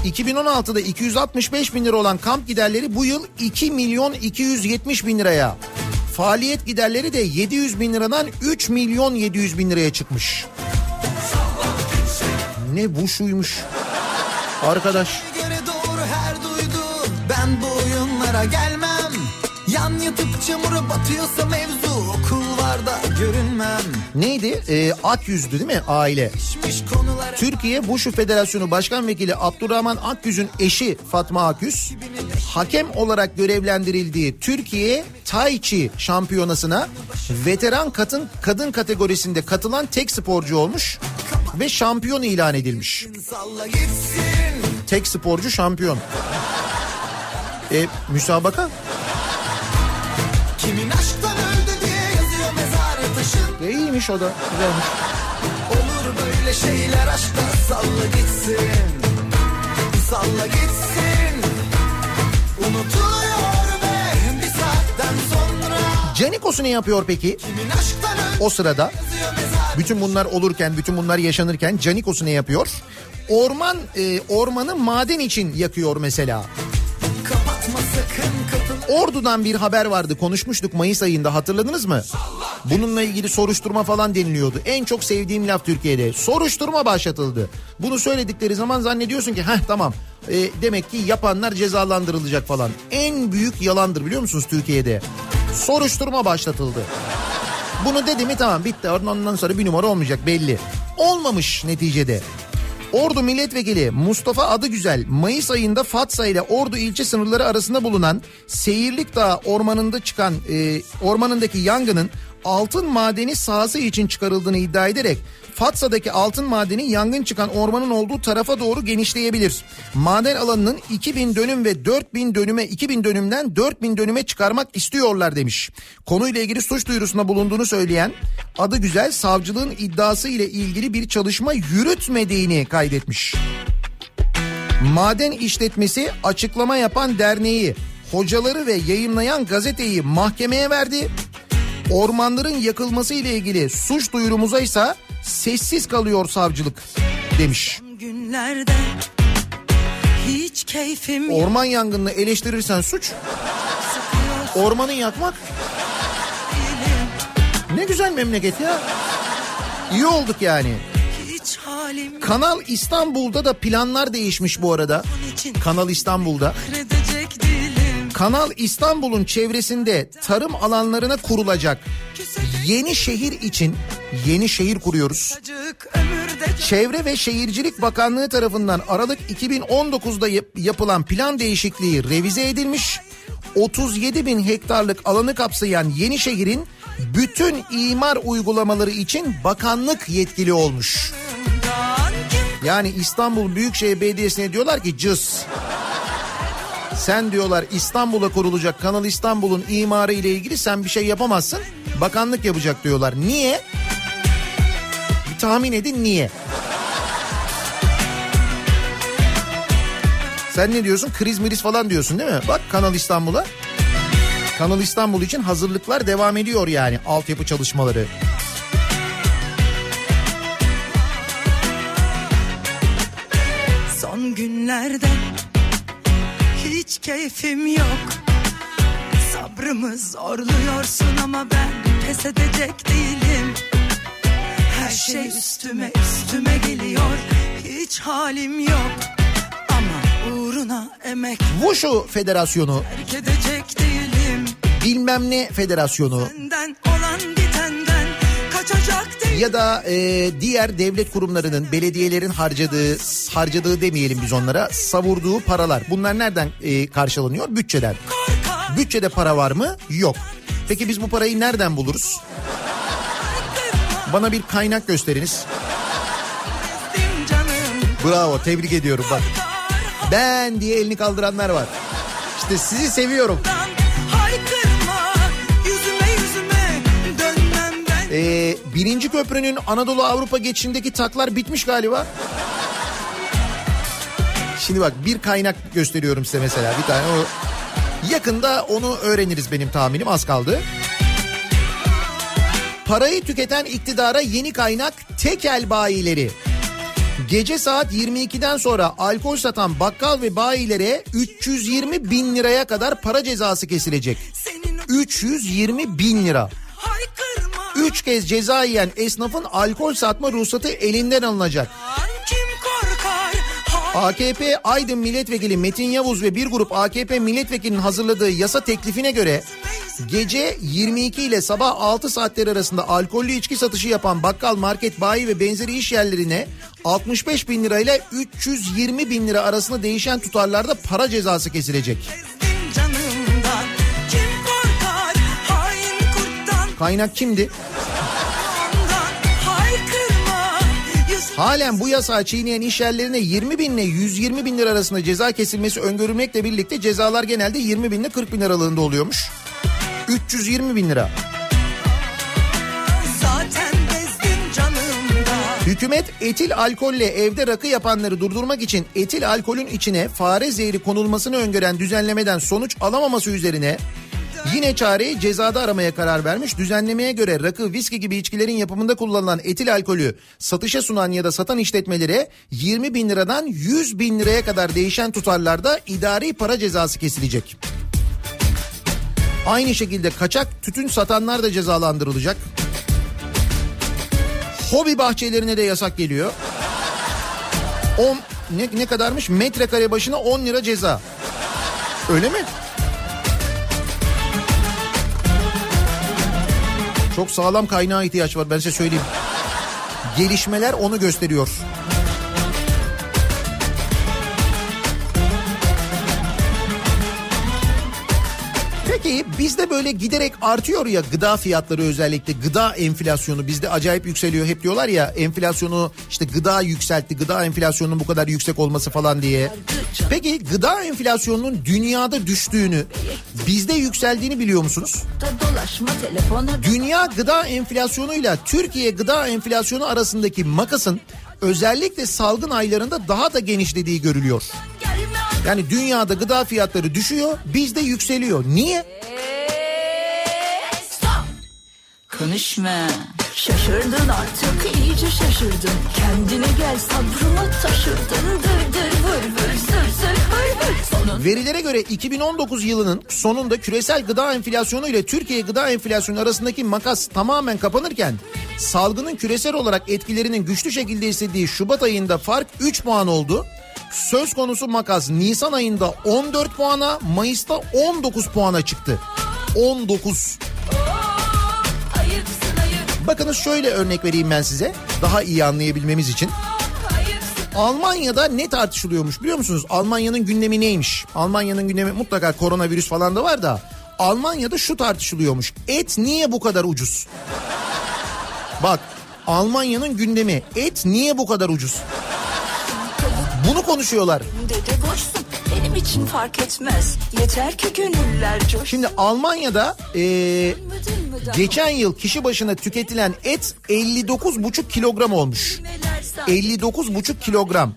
2016'da 265 bin lira olan kamp giderleri bu yıl 2 milyon 270 bin liraya. Faaliyet giderleri de 700 bin liradan 3 milyon 700 bin liraya çıkmış. Ne bu şuymuş. Arkadaş. Oyunlara gelmem Yan yatıp çamura batıyorsa mevzu Okullarda görünmem Neydi? Ee, Akyüz'dü değil mi aile? Konulara Türkiye Wushu Federasyonu Başkan Vekili Abdurrahman Akyüz'ün eşi Fatma Akyüz hakem olarak görevlendirildiği Türkiye Tai Chi şampiyonasına veteran kadın kadın kategorisinde katılan tek sporcu olmuş ve şampiyon ilan edilmiş. Tek sporcu şampiyon. E, müsabaka Kimin aşktan öldü diye yazıyor mezarı taşın e, iyiymiş o da güzelmiş. Olur böyle şeyler aşkta salla gitsin Salla gitsin Unutuluyor ve bir saatten sonra Canikos'u ne yapıyor peki aşktan o sırada? Bütün bunlar olurken, bütün bunlar yaşanırken Canikos'u ne yapıyor? Orman e, ormanı maden için yakıyor mesela. Kapını Ordu'dan bir haber vardı konuşmuştuk Mayıs ayında hatırladınız mı? Bununla ilgili soruşturma falan deniliyordu. En çok sevdiğim laf Türkiye'de. Soruşturma başlatıldı. Bunu söyledikleri zaman zannediyorsun ki heh tamam e, demek ki yapanlar cezalandırılacak falan. En büyük yalandır biliyor musunuz Türkiye'de? Soruşturma başlatıldı. Bunu dedi mi tamam bitti ondan sonra bir numara olmayacak belli. Olmamış neticede. Ordu Milletvekili Mustafa Adıgüzel Mayıs ayında Fatsa ile Ordu ilçe sınırları arasında bulunan Seyirlik Dağı ormanında çıkan e, ormanındaki yangının altın madeni sahası için çıkarıldığını iddia ederek Fatsa'daki altın madeni yangın çıkan ormanın olduğu tarafa doğru genişleyebilir. Maden alanının 2000 dönüm ve 4000 dönüme 2000 dönümden 4000 dönüme çıkarmak istiyorlar demiş. Konuyla ilgili suç duyurusunda bulunduğunu söyleyen adı güzel savcılığın iddiası ile ilgili bir çalışma yürütmediğini kaydetmiş. Maden işletmesi açıklama yapan derneği, hocaları ve yayınlayan gazeteyi mahkemeye verdi. Ormanların yakılması ile ilgili suç duyurumuza ise sessiz kalıyor savcılık demiş. günlerde hiç keyfim. Orman yangınını eleştirirsen suç, ormanı yakmak ne güzel memleket ya. İyi olduk yani. Kanal İstanbul'da da planlar değişmiş bu arada. Kanal İstanbul'da. Redecek dilim Kanal İstanbul'un çevresinde tarım alanlarına kurulacak yeni şehir için yeni şehir kuruyoruz. Çevre ve Şehircilik Bakanlığı tarafından Aralık 2019'da yap- yapılan plan değişikliği revize edilmiş. 37 bin hektarlık alanı kapsayan yeni şehrin bütün imar uygulamaları için bakanlık yetkili olmuş. Yani İstanbul Büyükşehir Belediyesi'ne diyorlar ki cız. Sen diyorlar İstanbul'a kurulacak Kanal İstanbul'un imarı ile ilgili sen bir şey yapamazsın. Bakanlık yapacak diyorlar. Niye? Bir tahmin edin niye? Sen ne diyorsun? Kriz miriz falan diyorsun değil mi? Bak Kanal İstanbul'a. Kanal İstanbul için hazırlıklar devam ediyor yani altyapı çalışmaları. Son günlerde hiç keyfim yok. Sabrımı zorluyorsun ama ben pes edecek değilim. Her şey üstüme üstüme geliyor. Hiç halim yok. Ama uğruna emek Wushu Federasyonu. bilmem ne federasyonu. Senden ya da e, diğer devlet kurumlarının belediyelerin harcadığı harcadığı demeyelim biz onlara savurduğu paralar. Bunlar nereden e, karşılanıyor? Bütçeden. Bütçede para var mı? Yok. Peki biz bu parayı nereden buluruz? Bana bir kaynak gösteriniz. Bravo tebrik ediyorum bak. Ben diye elini kaldıranlar var. İşte sizi seviyorum Ee, birinci köprünün Anadolu Avrupa geçişindeki taklar bitmiş galiba. Şimdi bak bir kaynak gösteriyorum size mesela bir tane o yakında onu öğreniriz benim tahminim az kaldı. Parayı tüketen iktidara yeni kaynak tekel bayileri. Gece saat 22'den sonra alkol satan bakkal ve bayilere 320 bin liraya kadar para cezası kesilecek. senin 320 bin lira. Üç kez ceza yiyen esnafın alkol satma ruhsatı elinden alınacak. AKP Aydın Milletvekili Metin Yavuz ve bir grup AKP milletvekilinin hazırladığı yasa teklifine göre gece 22 ile sabah 6 saatleri arasında alkollü içki satışı yapan bakkal, market, bayi ve benzeri iş yerlerine 65 bin lirayla 320 bin lira arasında değişen tutarlarda para cezası kesilecek. Ezdim Kaynak kimdi? Halen bu yasağı çiğneyen iş yerlerine 20 bin ile 120 bin lira arasında ceza kesilmesi öngörülmekle birlikte cezalar genelde 20 bin ile 40 bin aralığında oluyormuş. 320 bin lira. Hükümet etil alkolle evde rakı yapanları durdurmak için etil alkolün içine fare zehri konulmasını öngören düzenlemeden sonuç alamaması üzerine yine çareyi cezada aramaya karar vermiş. Düzenlemeye göre rakı, viski gibi içkilerin yapımında kullanılan etil alkolü satışa sunan ya da satan işletmelere 20 bin liradan 100 bin liraya kadar değişen tutarlarda idari para cezası kesilecek. Aynı şekilde kaçak tütün satanlar da cezalandırılacak. Hobi bahçelerine de yasak geliyor. 10 ne, ne kadarmış? Metrekare başına 10 lira ceza. Öyle mi? Çok sağlam kaynağa ihtiyaç var ben size söyleyeyim. Gelişmeler onu gösteriyor. Peki bizde böyle giderek artıyor ya gıda fiyatları özellikle gıda enflasyonu bizde acayip yükseliyor. Hep diyorlar ya enflasyonu işte gıda yükseltti gıda enflasyonunun bu kadar yüksek olması falan diye. Peki gıda enflasyonunun dünyada düştüğünü bizde yükseldiğini biliyor musunuz? Dünya gıda enflasyonuyla Türkiye gıda enflasyonu arasındaki makasın özellikle salgın aylarında daha da genişlediği görülüyor. Yani dünyada gıda fiyatları düşüyor, bizde yükseliyor. Niye? Konuşma. Şaşırdın artık iyice şaşırdın. Kendine gel sabrımı taşırdın. Dır dır vır vır zır zır hır hır. Sonun Verilere göre 2019 yılının sonunda küresel gıda enflasyonu ile Türkiye gıda enflasyonu arasındaki makas tamamen kapanırken salgının küresel olarak etkilerinin güçlü şekilde hissettiği Şubat ayında fark 3 puan oldu. Söz konusu makas Nisan ayında 14 puana, Mayıs'ta 19 puana çıktı. 19. ayıpsın ayıp Bakınız şöyle örnek vereyim ben size. Daha iyi anlayabilmemiz için. Almanya'da ne tartışılıyormuş biliyor musunuz? Almanya'nın gündemi neymiş? Almanya'nın gündemi mutlaka koronavirüs falan da var da. Almanya'da şu tartışılıyormuş. Et niye bu kadar ucuz? Bak Almanya'nın gündemi et niye bu kadar ucuz? Coşsun. Şimdi Almanya'da mıdır geçen yıl kişi başına tüketilen et 59,5 kilogram olmuş. Neler san- 59,5 kilogram.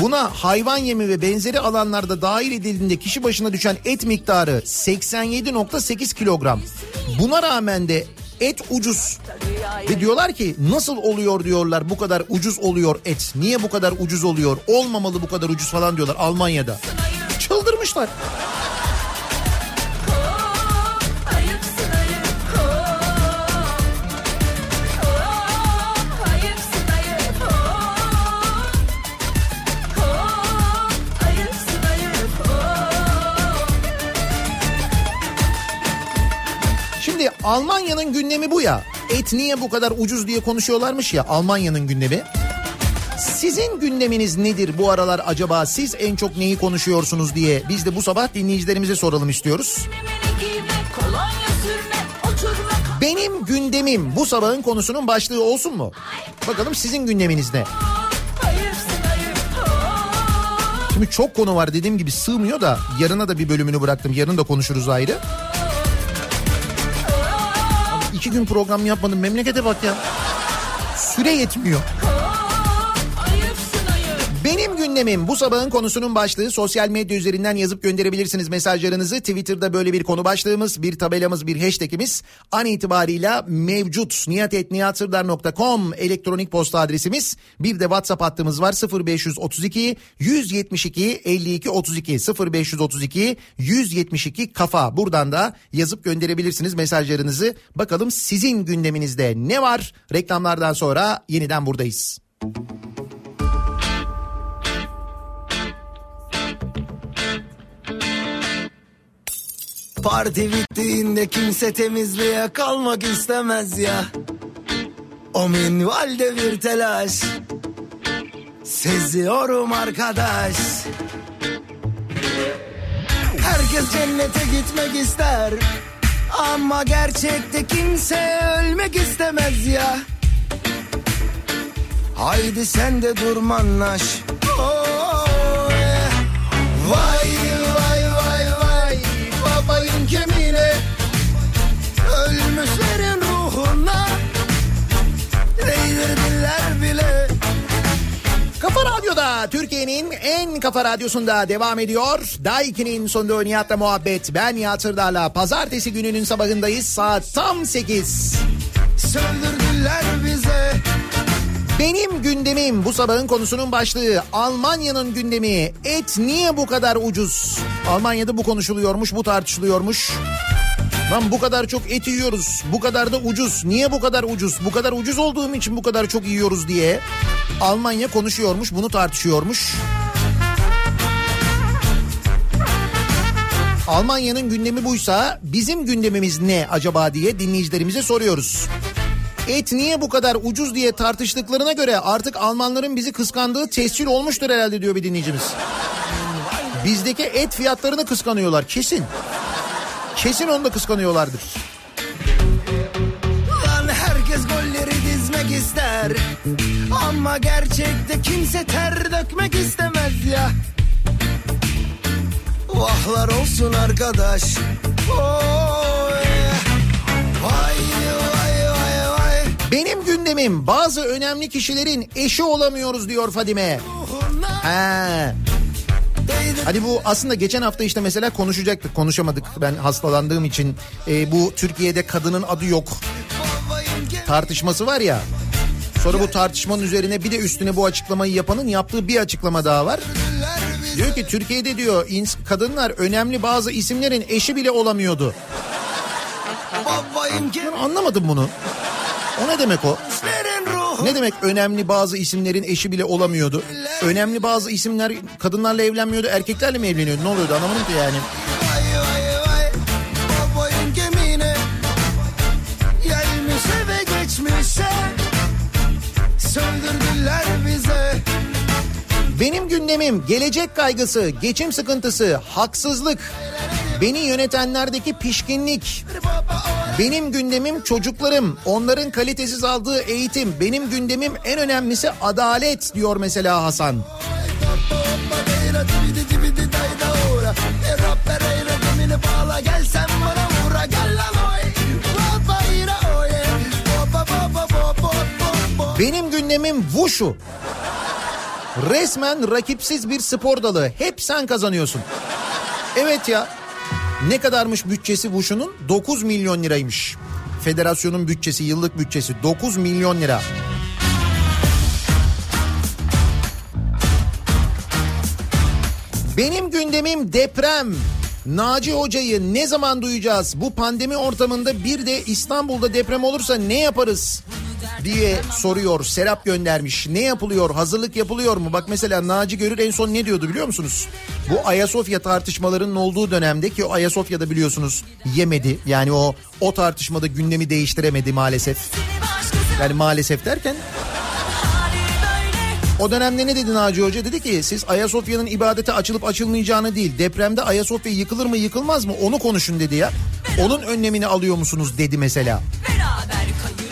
Buna hayvan yemi ve benzeri alanlarda dahil edildiğinde kişi başına düşen et miktarı 87.8 kilogram. Buna rağmen de et ucuz. Ve diyorlar ki nasıl oluyor diyorlar bu kadar ucuz oluyor et. Niye bu kadar ucuz oluyor? Olmamalı bu kadar ucuz falan diyorlar Almanya'da. Çıldırmışlar. Almanya'nın gündemi bu ya. Et niye bu kadar ucuz diye konuşuyorlarmış ya Almanya'nın gündemi. Sizin gündeminiz nedir bu aralar acaba? Siz en çok neyi konuşuyorsunuz diye biz de bu sabah dinleyicilerimize soralım istiyoruz. Benim gündemim bu sabahın konusunun başlığı olsun mu? Bakalım sizin gündeminiz ne? Şimdi çok konu var dediğim gibi sığmıyor da yarına da bir bölümünü bıraktım. Yarın da konuşuruz ayrı. İki gün program yapmadım memlekete bak ya. Süre yetmiyor. Gündemim bu sabahın konusunun başlığı sosyal medya üzerinden yazıp gönderebilirsiniz mesajlarınızı. Twitter'da böyle bir konu başlığımız, bir tabelamız, bir hashtagimiz an itibarıyla mevcut. niyatetniyatsırdar.com elektronik posta adresimiz. Bir de WhatsApp hattımız var 0532 172 52 32 0532 172 kafa. Buradan da yazıp gönderebilirsiniz mesajlarınızı. Bakalım sizin gündeminizde ne var? Reklamlardan sonra yeniden buradayız. Parti bittiğinde kimse temizliğe kalmak istemez ya. O minvalde bir telaş. Seziyorum arkadaş. Herkes cennete gitmek ister. Ama gerçekte kimse ölmek istemez ya. Haydi sen de durmanlaş. Oh, yeah. Vay Kafa Radyo'da Türkiye'nin en kafa radyosunda devam ediyor. Daiki'nin sonunda Nihat'la muhabbet. Ben Nihat Sırdar'la pazartesi gününün sabahındayız. Saat tam 8. Söndürdüler bize Benim gündemim bu sabahın konusunun başlığı Almanya'nın gündemi et niye bu kadar ucuz? Almanya'da bu konuşuluyormuş bu tartışılıyormuş. Lan bu kadar çok et yiyoruz bu kadar da ucuz niye bu kadar ucuz bu kadar ucuz olduğum için bu kadar çok yiyoruz diye Almanya konuşuyormuş bunu tartışıyormuş. Almanya'nın gündemi buysa bizim gündemimiz ne acaba diye dinleyicilerimize soruyoruz. Et niye bu kadar ucuz diye tartıştıklarına göre artık Almanların bizi kıskandığı tescil olmuştur herhalde diyor bir dinleyicimiz. Bizdeki et fiyatlarını kıskanıyorlar kesin. Kesin onu da kıskanıyorlardır. Lan herkes golleri dizmek ister Ama gerçekte kimse ter dökmek istemez ya Vahlar olsun arkadaş yeah. Vay vay vay vay Benim gündemim bazı önemli kişilerin eşi olamıyoruz diyor Fadime. Değdir Hani bu aslında geçen hafta işte mesela konuşacaktık konuşamadık ben hastalandığım için Ee, bu Türkiye'de kadının adı yok tartışması var ya. Sonra bu tartışmanın üzerine bir de üstüne bu açıklamayı yapanın yaptığı bir açıklama daha var. Diyor ki Türkiye'de diyor ins- kadınlar önemli bazı isimlerin eşi bile olamıyordu. Ben anlamadım bunu. O ne demek o? Ne demek önemli bazı isimlerin eşi bile olamıyordu? Önemli bazı isimler kadınlarla evlenmiyordu, erkeklerle mi evleniyordu? Ne oluyordu anlamadım ki yani. Benim gündemim gelecek kaygısı, geçim sıkıntısı, haksızlık, beni yönetenlerdeki pişkinlik. Benim gündemim çocuklarım, onların kalitesiz aldığı eğitim. Benim gündemim en önemlisi adalet diyor mesela Hasan. Benim gündemim Wushu. Resmen rakipsiz bir spor dalı. Hep sen kazanıyorsun. Evet ya. Ne kadarmış bütçesi Wushu'nun? 9 milyon liraymış. Federasyonun bütçesi, yıllık bütçesi 9 milyon lira. Benim gündemim deprem. Naci Hoca'yı ne zaman duyacağız? Bu pandemi ortamında bir de İstanbul'da deprem olursa ne yaparız? Diye soruyor. Serap göndermiş. Ne yapılıyor? Hazırlık yapılıyor mu? Bak mesela Naci Görür en son ne diyordu biliyor musunuz? Bu Ayasofya tartışmalarının olduğu dönemde ki Ayasofya'da biliyorsunuz yemedi. Yani o o tartışmada gündemi değiştiremedi maalesef. Yani maalesef derken o dönemde ne dedi Naci Hoca? Dedi ki siz Ayasofya'nın ibadete açılıp açılmayacağını değil depremde Ayasofya yıkılır mı yıkılmaz mı onu konuşun dedi ya. Onun önlemini alıyor musunuz dedi mesela. Beraber beraber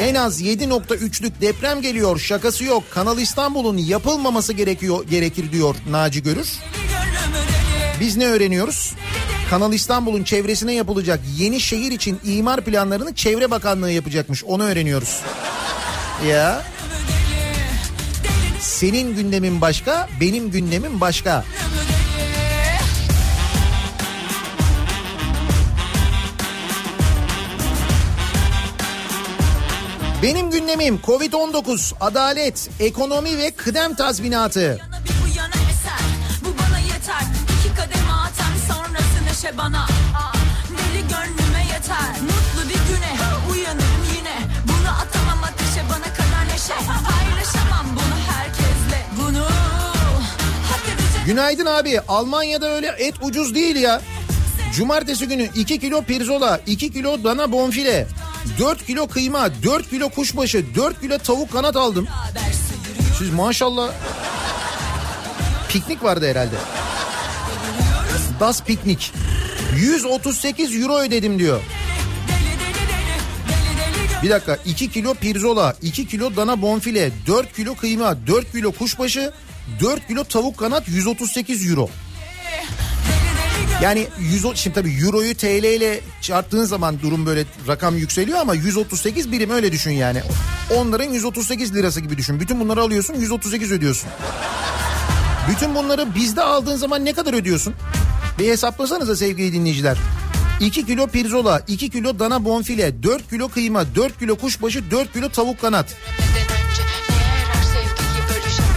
En az 7.3'lük deprem geliyor şakası yok. Kanal İstanbul'un yapılmaması gerekiyor gerekir diyor Naci Görür. Biz ne öğreniyoruz? Kanal İstanbul'un çevresine yapılacak yeni şehir için imar planlarını Çevre Bakanlığı yapacakmış. Onu öğreniyoruz. Ya. Senin gündemin başka, benim gündemim başka. Benim gündemim Covid-19, adalet, ekonomi ve kıdem tazminatı. Yana bir bu yana eser. Bu bana yeter. İki kademe atar sonrası neşe bana. Aa, Deli gönlüme yeter. Mutlu bir güne uyanırım yine. Bunu atamam ateşe bana kadar neşe. Paylaşamam bunu herkesle. Bunu hak edecek Günaydın abi. Almanya'da öyle et ucuz değil ya. Cumartesi günü 2 kilo pirzola, 2 kilo dana bonfile, 4 kilo kıyma, 4 kilo kuşbaşı, 4 kilo tavuk kanat aldım. Siz maşallah piknik vardı herhalde. Das piknik. 138 euro ödedim diyor. Bir dakika 2 kilo pirzola, 2 kilo dana bonfile, 4 kilo kıyma, 4 kilo kuşbaşı, 4 kilo tavuk kanat 138 euro. Yani 100 o- şimdi tabii euroyu TL ile çarptığın zaman durum böyle rakam yükseliyor ama 138 birim öyle düşün yani. Onların 138 lirası gibi düşün. Bütün bunları alıyorsun 138 ödüyorsun. Bütün bunları bizde aldığın zaman ne kadar ödüyorsun? Bir hesaplasanıza sevgili dinleyiciler. 2 kilo pirzola, 2 kilo dana bonfile, 4 kilo kıyma, 4 kilo kuşbaşı, 4 kilo tavuk kanat.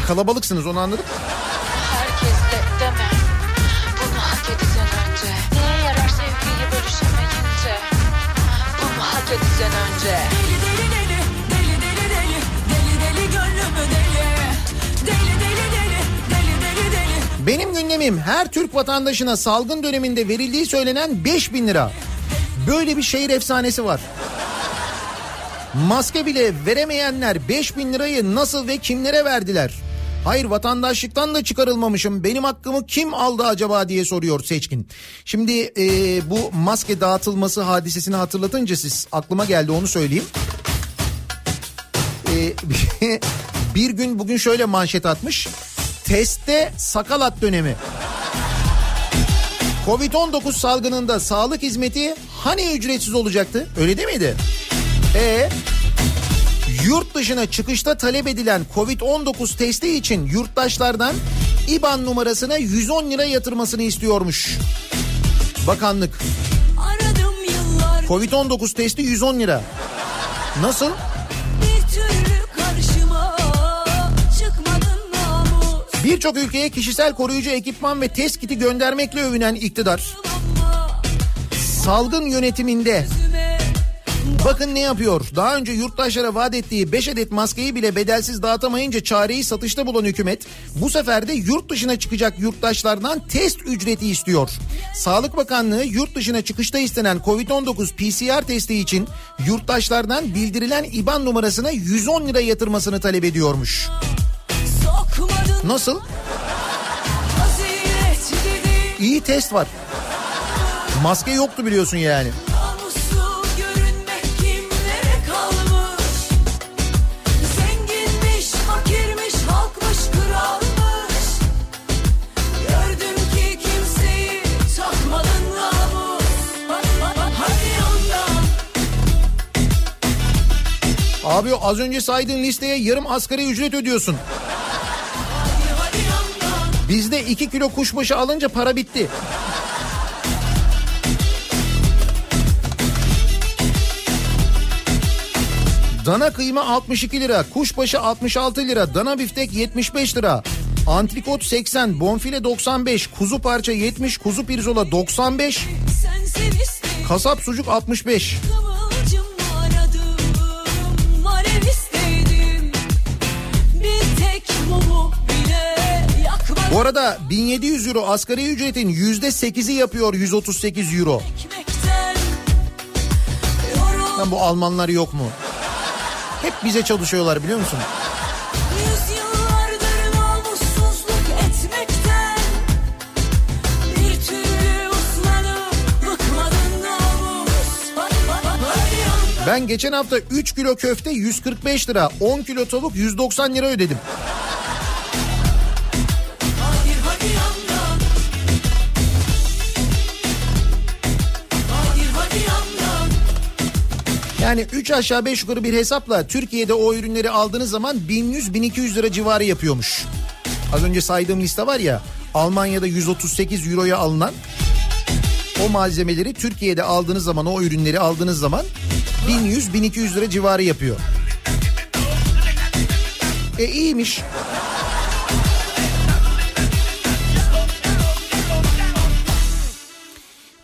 Kalabalıksınız onu anladık. herkesle önce Deli deli deli Deli deli deli Deli deli gönlümü deli Deli deli deli Deli deli deli Benim gündemim her Türk vatandaşına salgın döneminde verildiği söylenen 5000 lira. Böyle bir şehir efsanesi var. Maske bile veremeyenler 5000 lirayı nasıl ve kimlere verdiler? Hayır vatandaşlıktan da çıkarılmamışım. Benim hakkımı kim aldı acaba diye soruyor Seçkin. Şimdi e, bu maske dağıtılması hadisesini hatırlatınca siz aklıma geldi onu söyleyeyim. E, bir gün bugün şöyle manşet atmış. Testte sakalat dönemi. Covid-19 salgınında sağlık hizmeti hani ücretsiz olacaktı? Öyle değil miydi? E yurt dışına çıkışta talep edilen Covid-19 testi için yurttaşlardan IBAN numarasına 110 lira yatırmasını istiyormuş. Bakanlık. Aradım yıllar Covid-19 testi 110 lira. Nasıl? Birçok ülkeye kişisel koruyucu ekipman ve test kiti göndermekle övünen iktidar salgın yönetiminde bakın ne yapıyor. Daha önce yurttaşlara vaat ettiği 5 adet maskeyi bile bedelsiz dağıtamayınca çareyi satışta bulan hükümet bu sefer de yurt dışına çıkacak yurttaşlardan test ücreti istiyor. Sağlık Bakanlığı yurt dışına çıkışta istenen Covid-19 PCR testi için yurttaşlardan bildirilen IBAN numarasına 110 lira yatırmasını talep ediyormuş. Nasıl? İyi test var. Maske yoktu biliyorsun yani. Abi az önce saydığın listeye yarım asgari ücret ödüyorsun. Bizde 2 kilo kuşbaşı alınca para bitti. Dana kıyma 62 lira, kuşbaşı 66 lira, dana biftek 75 lira. Antrikot 80, bonfile 95, kuzu parça 70, kuzu pirzola 95, sen sev iste kasap sucuk 65. kıvılcım Bu arada 1700 euro asgari ücretin yüzde sekizi yapıyor 138 euro. Lan bu Almanlar yok mu? Hep bize çalışıyorlar biliyor musun? Ben geçen hafta 3 kilo köfte 145 lira, 10 kilo tavuk 190 lira ödedim. Yani 3 aşağı 5 yukarı bir hesapla Türkiye'de o ürünleri aldığınız zaman 1100-1200 lira civarı yapıyormuş. Az önce saydığım liste var ya Almanya'da 138 euroya alınan o malzemeleri Türkiye'de aldığınız zaman o ürünleri aldığınız zaman 1100-1200 lira civarı yapıyor. E iyiymiş.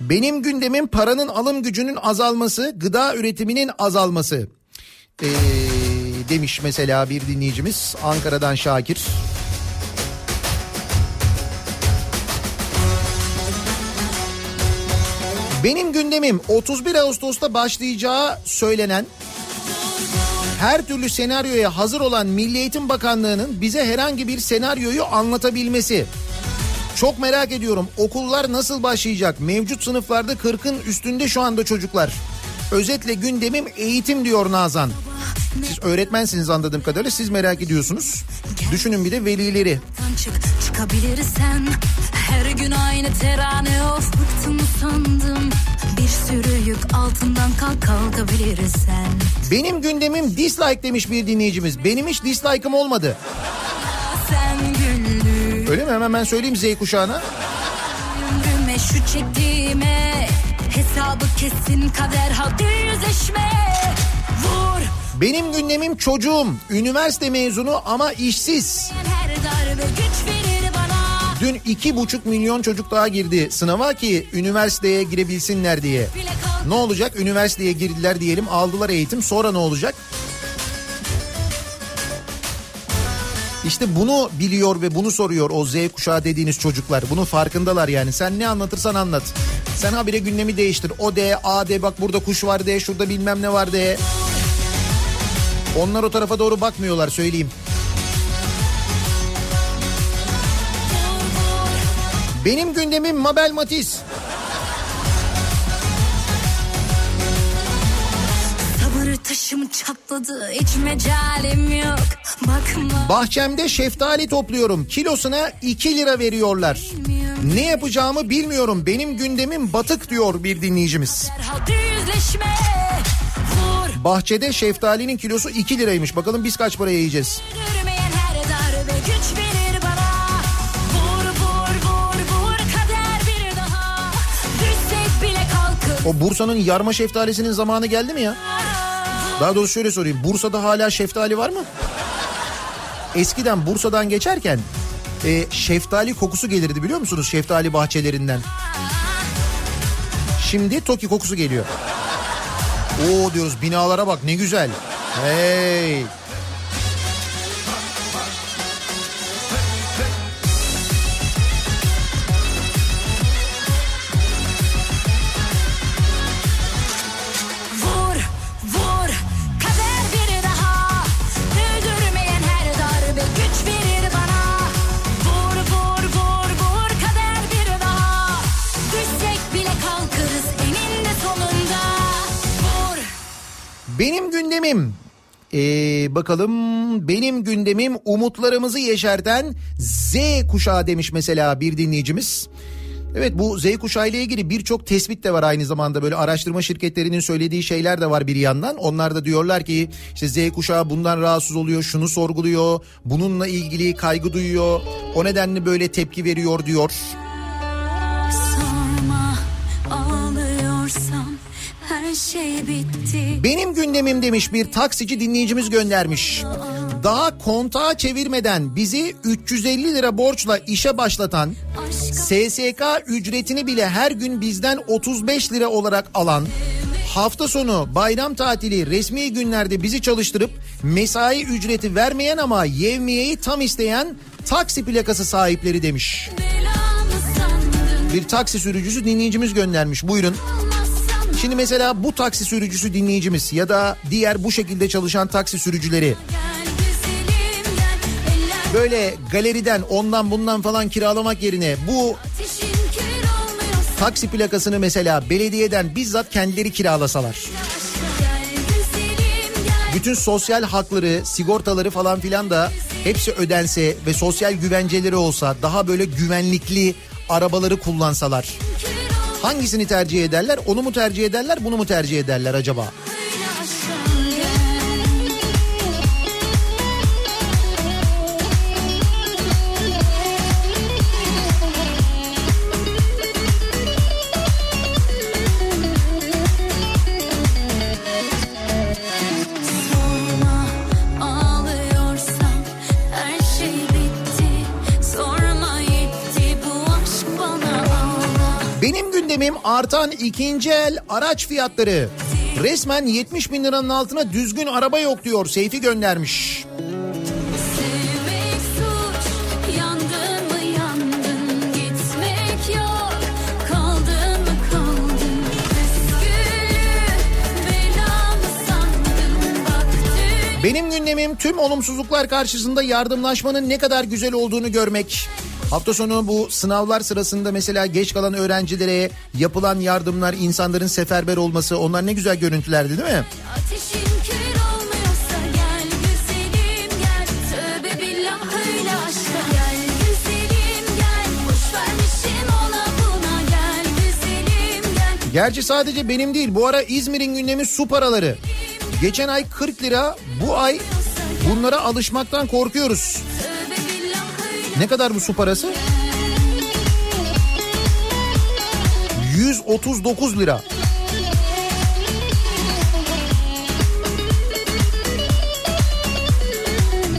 Benim gündemim paranın alım gücünün azalması, gıda üretiminin azalması. Ee, demiş mesela bir dinleyicimiz Ankara'dan Şakir. Benim gündemim 31 Ağustos'ta başlayacağı söylenen her türlü senaryoya hazır olan Milli Eğitim Bakanlığı'nın bize herhangi bir senaryoyu anlatabilmesi. Çok merak ediyorum okullar nasıl başlayacak? Mevcut sınıflarda 40'ın üstünde şu anda çocuklar. Özetle gündemim eğitim diyor Nazan. Siz öğretmensiniz anladığım kadarıyla siz merak ediyorsunuz. Düşünün bir de velileri. çık çıkabilirsen Her gün aynı terane of bıktım sandım Bir sürü yük altından kalk kalkabilirsen Benim gündemim dislike demiş bir dinleyicimiz. Benim hiç dislike'ım olmadı. Sen güldün Öyle mi? Hemen ben söyleyeyim Z kuşağına. ömrüme şu çektiğime Hesabı kesin kader hadi yüzleşme Vur Benim gündemim çocuğum. Üniversite mezunu ama işsiz. Dün iki buçuk milyon çocuk daha girdi sınava ki üniversiteye girebilsinler diye. Ne olacak? Üniversiteye girdiler diyelim aldılar eğitim sonra ne olacak? İşte bunu biliyor ve bunu soruyor o Z kuşağı dediğiniz çocuklar. Bunun farkındalar yani. Sen ne anlatırsan anlat. Sen habire gündemi değiştir. O de, A de bak burada kuş var de, şurada bilmem ne var de. Onlar o tarafa doğru bakmıyorlar söyleyeyim. Benim gündemim Mabel Matiz. Sabır taşım çatladı hiç mecalim yok Bakma Bahçemde şeftali topluyorum. Kilosuna 2 lira veriyorlar. Ne yapacağımı bilmiyorum. Benim gündemim batık diyor bir dinleyicimiz. Bahçede şeftalinin kilosu 2 liraymış. Bakalım biz kaç paraya yiyeceğiz? O Bursa'nın yarma şeftalisinin zamanı geldi mi ya? Daha doğrusu şöyle sorayım. Bursa'da hala şeftali var mı? Eskiden Bursa'dan geçerken e, şeftali kokusu gelirdi biliyor musunuz? Şeftali bahçelerinden. Şimdi Toki kokusu geliyor. Oo diyoruz binalara bak ne güzel. Hey. Gündemim ee, bakalım benim gündemim umutlarımızı yeşerten Z kuşağı demiş mesela bir dinleyicimiz. Evet bu Z kuşağı ile ilgili birçok tespit de var aynı zamanda böyle araştırma şirketlerinin söylediği şeyler de var bir yandan. Onlar da diyorlar ki işte Z kuşağı bundan rahatsız oluyor, şunu sorguluyor, bununla ilgili kaygı duyuyor. O nedenle böyle tepki veriyor diyor. Sorma ağlıyorsam her şey bitti Benim gündemim demiş bir taksici dinleyicimiz göndermiş. Daha kontağı çevirmeden bizi 350 lira borçla işe başlatan, SSK ücretini bile her gün bizden 35 lira olarak alan, hafta sonu bayram tatili resmi günlerde bizi çalıştırıp mesai ücreti vermeyen ama yevmiyeyi tam isteyen taksi plakası sahipleri demiş. Bir taksi sürücüsü dinleyicimiz göndermiş. Buyurun. olmazsam Şimdi mesela bu taksi sürücüsü dinleyicimiz ya da diğer bu şekilde çalışan taksi sürücüleri böyle galeriden ondan bundan falan kiralamak yerine bu taksi plakasını mesela belediyeden bizzat kendileri kiralasalar. Bütün sosyal hakları, sigortaları falan filan da hepsi ödense ve sosyal güvenceleri olsa daha böyle güvenlikli arabaları kullansalar. ol Hangisini tercih ederler? Onu mu tercih ederler, bunu mu tercih ederler acaba? Artan ikinci el araç fiyatları. Resmen 70 bin liranın altına düzgün araba yok diyor Seyfi göndermiş. Benim gündemim tüm olumsuzluklar karşısında yardımlaşmanın ne kadar güzel olduğunu görmek. Hafta sonu bu sınavlar sırasında mesela geç kalan öğrencilere yapılan yardımlar, insanların seferber olması onlar ne güzel görüntülerdi değil mi? Ateşin kül olmuyorsa gel güzelim gel Tövbe billah öyle aşka gel güzelim gel Boş vermişim ona buna gel güzelim gel Gerçi sadece benim değil bu ara İzmir'in gündemi su paraları. Geçen ay 40 lira bu ay bunlara alışmaktan korkuyoruz. Ne kadar bu su parası? 139 lira.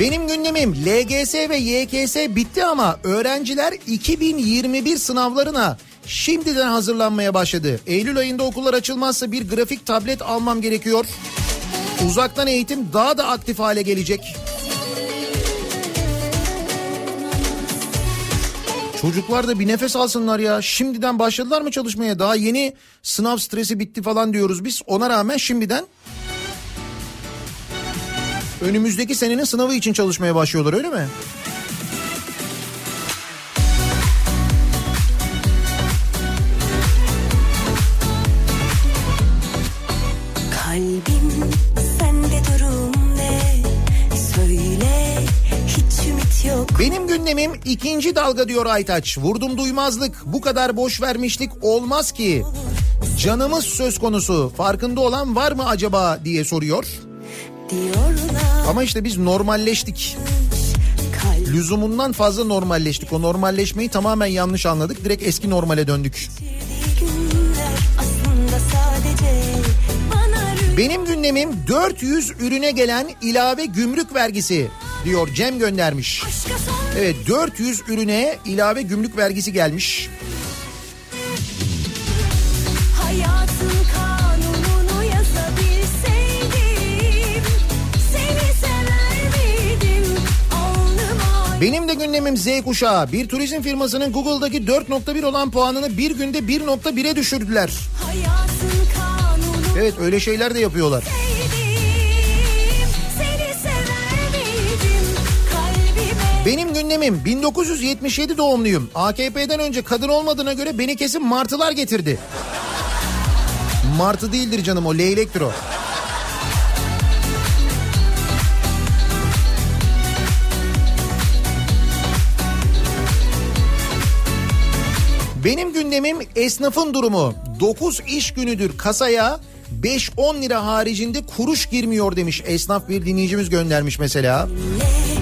Benim gündemim LGS ve YKS bitti ama öğrenciler 2021 sınavlarına şimdiden hazırlanmaya başladı. Eylül ayında okullar açılmazsa bir grafik tablet almam gerekiyor. Uzaktan eğitim daha da aktif hale gelecek. Çocuklar da bir nefes alsınlar ya. Şimdiden başladılar mı çalışmaya? Daha yeni sınav stresi bitti falan diyoruz biz. Ona rağmen şimdiden önümüzdeki senenin sınavı için çalışmaya başlıyorlar öyle mi? Gündemim ikinci dalga diyor Aytaç. Vurdum duymazlık. Bu kadar boş vermişlik olmaz ki. Canımız söz konusu. Farkında olan var mı acaba diye soruyor. Diyorlar Ama işte biz normalleştik. kalp Lüzumundan fazla normalleştik. O normalleşmeyi tamamen yanlış anladık. Direkt eski normale döndük. Benim gündemim 400 ürüne gelen ilave gümrük vergisi diyor Cem göndermiş. Evet 400 ürüne ilave gümrük vergisi gelmiş. Benim de gündemim Z kuşağı. Bir turizm firmasının Google'daki 4.1 olan puanını bir günde 1.1'e düşürdüler. Evet öyle şeyler de yapıyorlar. Sevdim, Benim gündemim 1977 doğumluyum. AKP'den önce kadın olmadığına göre beni kesin martılar getirdi. Martı değildir canım o leylektir o. Benim gündemim esnafın durumu. 9 iş günüdür kasaya 5-10 lira haricinde kuruş girmiyor demiş esnaf bir dinleyicimiz göndermiş mesela. geçirdiği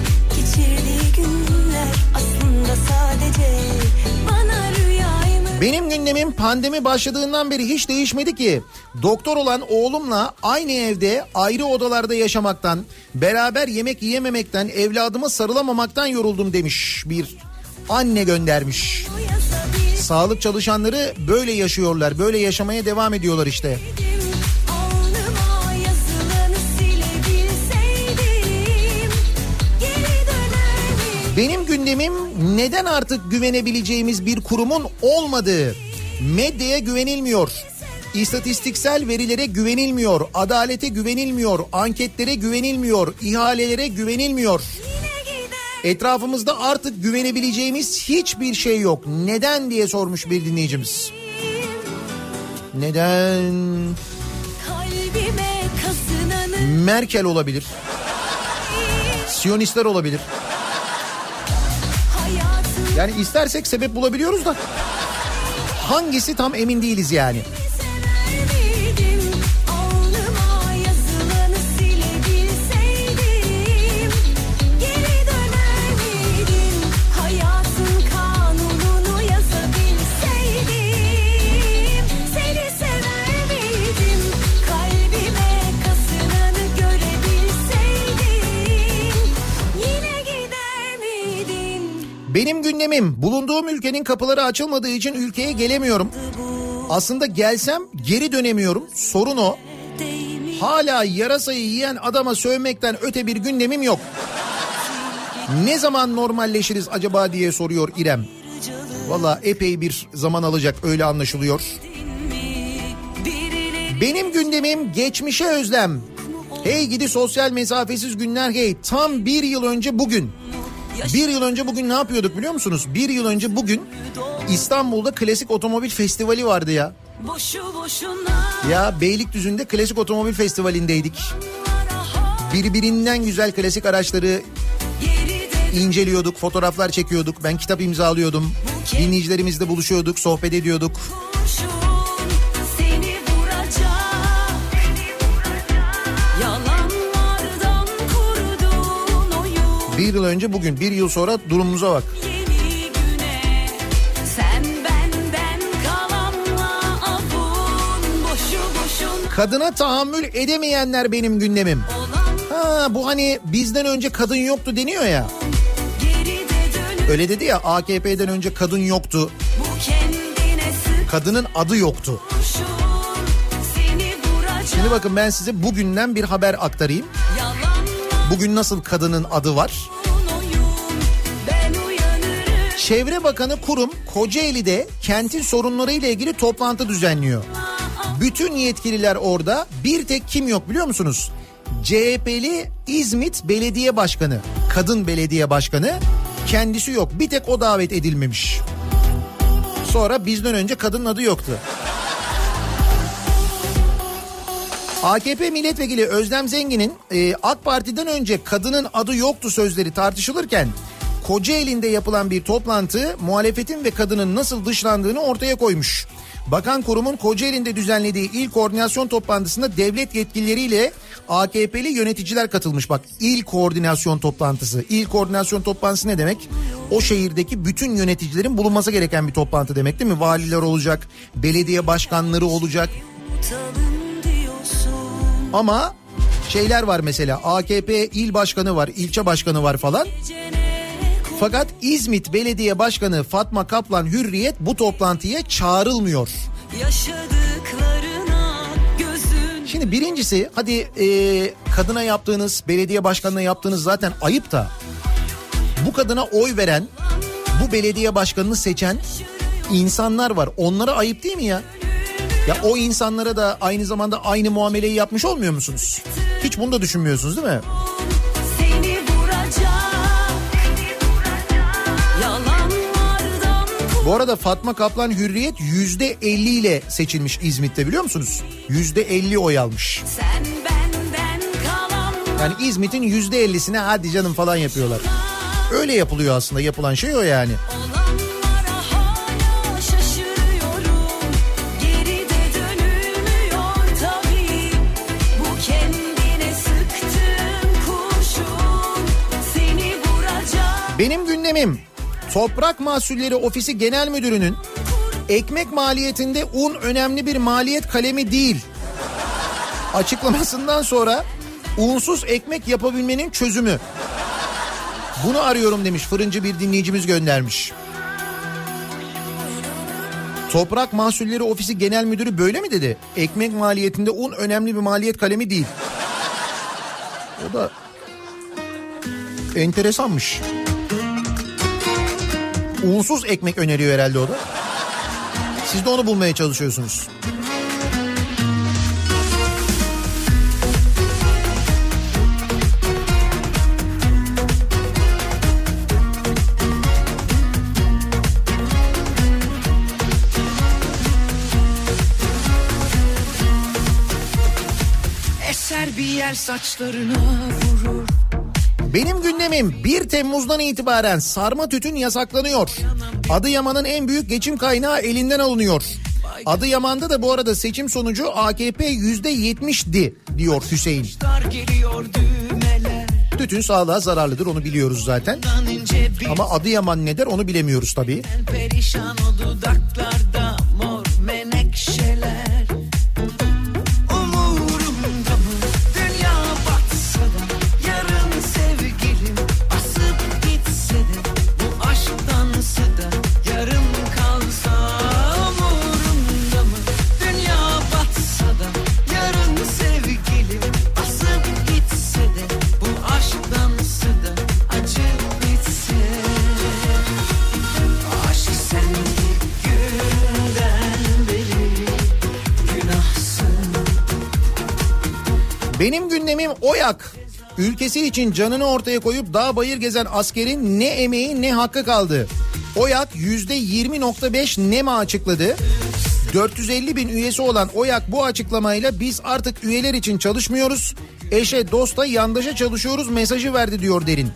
Benim gündemim pandemi başladığından beri hiç değişmedi ki. Doktor olan oğlumla aynı evde ayrı odalarda yaşamaktan, beraber yemek yiyememekten, evladıma sarılamamaktan yoruldum demiş bir anne göndermiş. Sağlık çalışanları böyle yaşıyorlar, böyle yaşamaya devam ediyorlar işte. Alnıma Benim gündemim neden artık güvenebileceğimiz bir kurumun olmadığı. Medyaya güvenilmiyor. İstatistiksel verilere güvenilmiyor, adalete güvenilmiyor, anketlere güvenilmiyor, ihalelere güvenilmiyor. Etrafımızda artık güvenebileceğimiz hiçbir şey yok. Neden diye sormuş bir dinleyicimiz. Neden? Merkel olabilir. Siyonistler olabilir. Yani istersek sebep bulabiliyoruz da hangisi tam emin değiliz yani. Benim gündemim bulunduğum ülkenin kapıları açılmadığı için ülkeye gelemiyorum. Aslında gelsem geri dönemiyorum. Sorun o. Hala yarasayı yiyen adama sövmekten öte bir gündemim yok. Ne zaman normalleşiriz acaba diye soruyor İrem. Valla epey bir zaman alacak öyle anlaşılıyor. Benim gündemim geçmişe özlem. Hey gidi sosyal mesafesiz günler hey tam bir yıl önce bugün. Bir yıl önce bugün ne yapıyorduk biliyor musunuz? Bir yıl önce bugün İstanbul'da Klasik Otomobil Festivali vardı ya. Ya Beylikdüzü'nde Klasik Otomobil Festivali'ndeydik. Birbirinden güzel klasik araçları inceliyorduk, fotoğraflar çekiyorduk. Ben kitap imzalıyordum. Dinleyicilerimizle buluşuyorduk, sohbet ediyorduk. Bir yıl önce bugün, bir yıl sonra durumumuza bak. Kadına tahammül edemeyenler benim gündemim. Ha bu hani bizden önce kadın yoktu deniyor ya. Öyle dedi ya AKP'den önce kadın yoktu. Kadının adı yoktu. Şimdi bakın ben size bugünden bir haber aktarayım. Bugün nasıl kadının adı var? Çevre Bakanı kurum Kocaeli'de kentin sorunlarıyla ilgili toplantı düzenliyor. Bütün yetkililer orada bir tek kim yok biliyor musunuz? CHP'li İzmit Belediye Başkanı, kadın belediye başkanı kendisi yok. Bir tek o davet edilmemiş. Sonra bizden önce kadının adı yoktu. AKP milletvekili Özlem Zengin'in e, AK Parti'den önce kadının adı yoktu sözleri tartışılırken Kocaeli'nde yapılan bir toplantı muhalefetin ve kadının nasıl dışlandığını ortaya koymuş. Bakan kurumun Kocaeli'nde düzenlediği ilk koordinasyon toplantısında devlet yetkilileriyle AKP'li yöneticiler katılmış. Bak il koordinasyon toplantısı. İl koordinasyon toplantısı ne demek? O şehirdeki bütün yöneticilerin bulunması gereken bir toplantı demek değil mi? Valiler olacak, belediye başkanları olacak, diyorsun ama şeyler var mesela AKP il başkanı var, ilçe başkanı var falan. Fakat İzmit Belediye Başkanı Fatma Kaplan Hürriyet bu toplantıya çağrılmıyor. Şimdi birincisi hadi e, kadına yaptığınız, belediye başkanına yaptığınız zaten ayıp da bu kadına oy veren, bu belediye başkanını seçen insanlar var. Onlara ayıp değil mi ya? Ya o insanlara da aynı zamanda aynı muameleyi yapmış olmuyor musunuz? Hiç bunu da düşünmüyorsunuz değil mi? Bu arada Fatma Kaplan Hürriyet yüzde 50 ile seçilmiş İzmit'te biliyor musunuz? Yüzde 50 oy almış. Yani İzmit'in yüzde 50'sine hadi canım falan yapıyorlar. Öyle yapılıyor aslında yapılan şey o yani. Benim gündemim Toprak Mahsulleri Ofisi Genel Müdürü'nün ekmek maliyetinde un önemli bir maliyet kalemi değil. Açıklamasından sonra unsuz ekmek yapabilmenin çözümü. Bunu arıyorum demiş fırıncı bir dinleyicimiz göndermiş. Toprak Mahsulleri Ofisi Genel Müdürü böyle mi dedi? Ekmek maliyetinde un önemli bir maliyet kalemi değil. O da enteresanmış. Unsuz ekmek öneriyor herhalde o da. Siz de onu bulmaya çalışıyorsunuz. Eser bir yer saçlarına Benim gündemim 1 Temmuz'dan itibaren sarma tütün yasaklanıyor. Adıyaman'ın en büyük geçim kaynağı elinden alınıyor. Adıyaman'da da bu arada seçim sonucu AKP %70'di diyor Hüseyin. Tütün sağlığa zararlıdır onu biliyoruz zaten. Ama Adıyaman ne der onu bilemiyoruz tabii. perişan o dudaklarda gündemim Oyak. Ülkesi için canını ortaya koyup dağ bayır gezen askerin ne emeği ne hakkı kaldı. Oyak %20.5 NEMA açıkladı. 450 bin üyesi olan Oyak bu açıklamayla biz artık üyeler için çalışmıyoruz. Eşe dosta yandaşa çalışıyoruz mesajı verdi diyor Derin.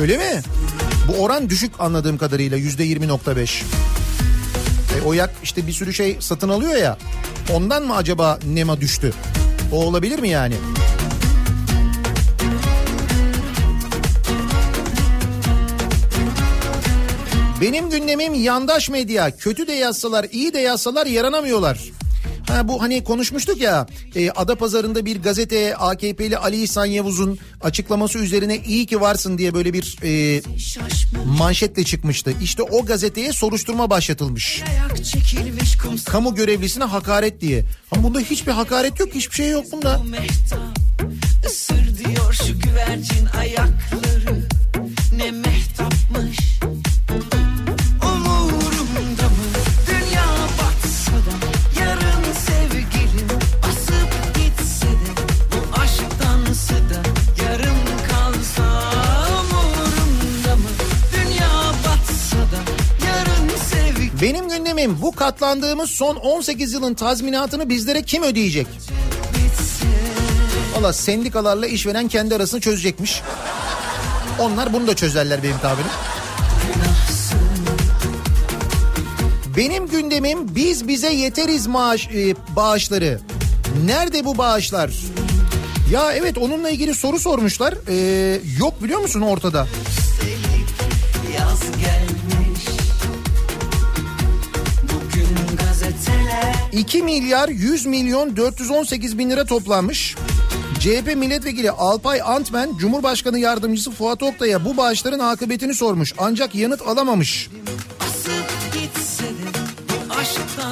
Öyle mi? Bu oran düşük anladığım kadarıyla %20.5. E, Oyak işte bir sürü şey satın alıyor ya. Ondan mı acaba NEMA düştü? O olabilir mi yani? Benim gündemim yandaş medya. Kötü de yazsalar, iyi de yazsalar yaranamıyorlar. Ha bu hani konuşmuştuk ya e, Adapazarı'nda bir gazeteye AKP'li Ali İhsan Yavuz'un açıklaması üzerine iyi ki varsın diye böyle bir e, manşetle çıkmıştı. İşte o gazeteye soruşturma başlatılmış. Kamu görevlisine hakaret diye. Ama bunda hiçbir hakaret yok hiçbir şey yok bunda. Isır diyor şu güvercin ayakları Gündemim bu katlandığımız son 18 yılın tazminatını bizlere kim ödeyecek? Valla sendikalarla işveren kendi arasını çözecekmiş. Onlar bunu da çözerler benim tabirim. Benim gündemim biz bize yeteriz maaş e, bağışları. Nerede bu bağışlar? Ya evet onunla ilgili soru sormuşlar. Ee, yok biliyor musun ortada? 2 milyar 100 milyon 418 bin lira toplanmış. CHP milletvekili Alpay Antmen Cumhurbaşkanı yardımcısı Fuat Oktay'a bu bağışların akıbetini sormuş. Ancak yanıt alamamış.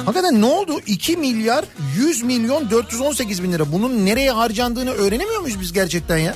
Hakikaten ne oldu? 2 milyar 100 milyon 418 bin lira. Bunun nereye harcandığını öğrenemiyor muyuz biz gerçekten ya?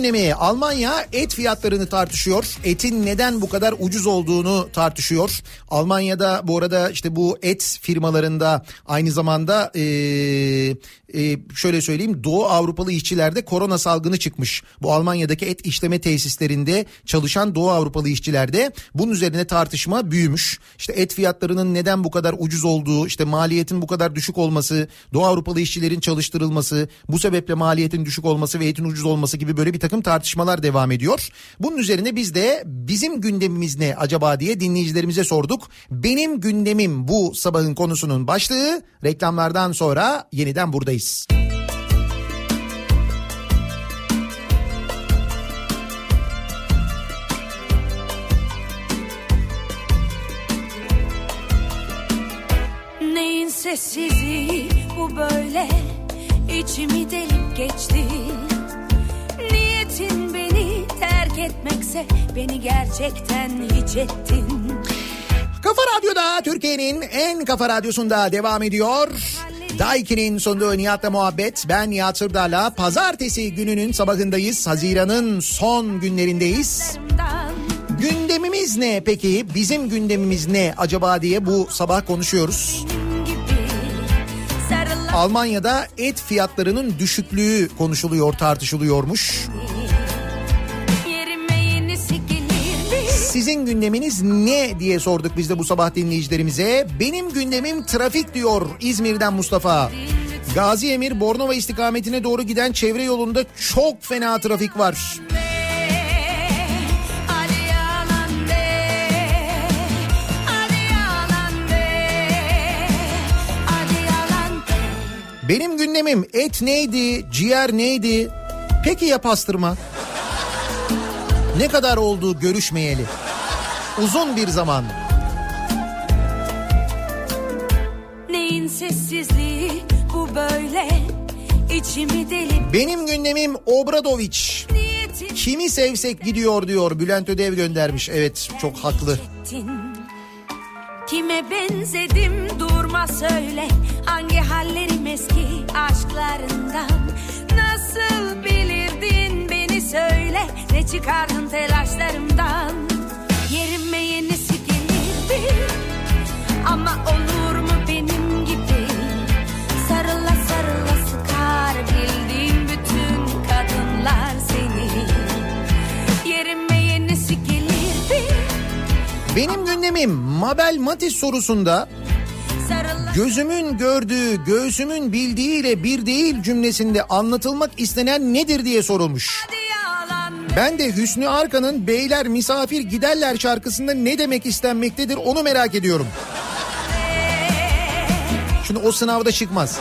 Gündemi. Almanya et fiyatlarını tartışıyor. Etin neden bu kadar ucuz olduğunu tartışıyor. Almanya'da bu arada işte bu et firmalarında aynı zamanda eee, e, şöyle söyleyeyim Doğu Avrupalı işçilerde korona salgını çıkmış. Bu Almanya'daki et işleme tesislerinde çalışan Doğu Avrupalı işçilerde bunun üzerine tartışma büyümüş. İşte et fiyatlarının neden bu kadar ucuz olduğu, işte maliyetin bu kadar düşük olması, Doğu Avrupalı işçilerin çalıştırılması, bu sebeple maliyetin düşük olması ve etin ucuz olması gibi böyle bir takım tartışmalar devam ediyor. Bunun üzerine biz de bizim gündemimiz ne acaba diye dinleyicilerimize sorduk. Benim gündemim bu sabahın konusunun başlığı. Reklamlardan sonra yeniden buradayız. Neyin sessizliği bu böyle? İçimi delip geçti. Niyetin beni terk etmekse beni gerçekten hiç ettin. Kafa Radyo'da Türkiye'nin en kafa radyosunda devam ediyor. Daiki'nin sunduğu Nihat'la muhabbet. Ben Nihat Sırdar'la pazartesi gününün sabahındayız. Haziran'ın son günlerindeyiz. Gündemimiz ne peki? Bizim gündemimiz ne acaba diye bu sabah konuşuyoruz. Almanya'da et fiyatlarının düşüklüğü konuşuluyor, tartışılıyormuş. Yerime Sizin gündeminiz ne diye sorduk biz de bu sabah dinleyicilerimize. Benim gündemim trafik diyor İzmir'den Mustafa. Gazi Emir Bornova istikametine doğru giden çevre yolunda çok fena trafik var. Benim gündemim et neydi, ciğer neydi? Peki ya pastırma? Ne kadar oldu görüşmeyeli? Uzun bir zaman. Neyin sessizliği bu böyle içimi delip Benim gündemim Obradoviç. Kimi sevsek gidiyor diyor Bülent Ödev göndermiş. Evet çok haklı. Kime benzedim durma söyle hangi hallerim eski aşklarından nasıl bilirdin beni söyle ne çıkardın telaşlarımdan yerime yenisi gelirdi. Ama olur mu benim gibi? Sarıla sarıla sıkar bildiğim bütün kadınlar seni. Yerime yenisi gelirdi. Benim gündemim Mabel Matiz sorusunda gözümün gördüğü, göğsümün bildiğiyle bir değil cümlesinde anlatılmak istenen nedir diye sorulmuş. yalan Ben de Hüsnü Arkan'ın Beyler Misafir Giderler şarkısında ne demek istenmektedir onu merak ediyorum. Şimdi o sınavda çıkmaz.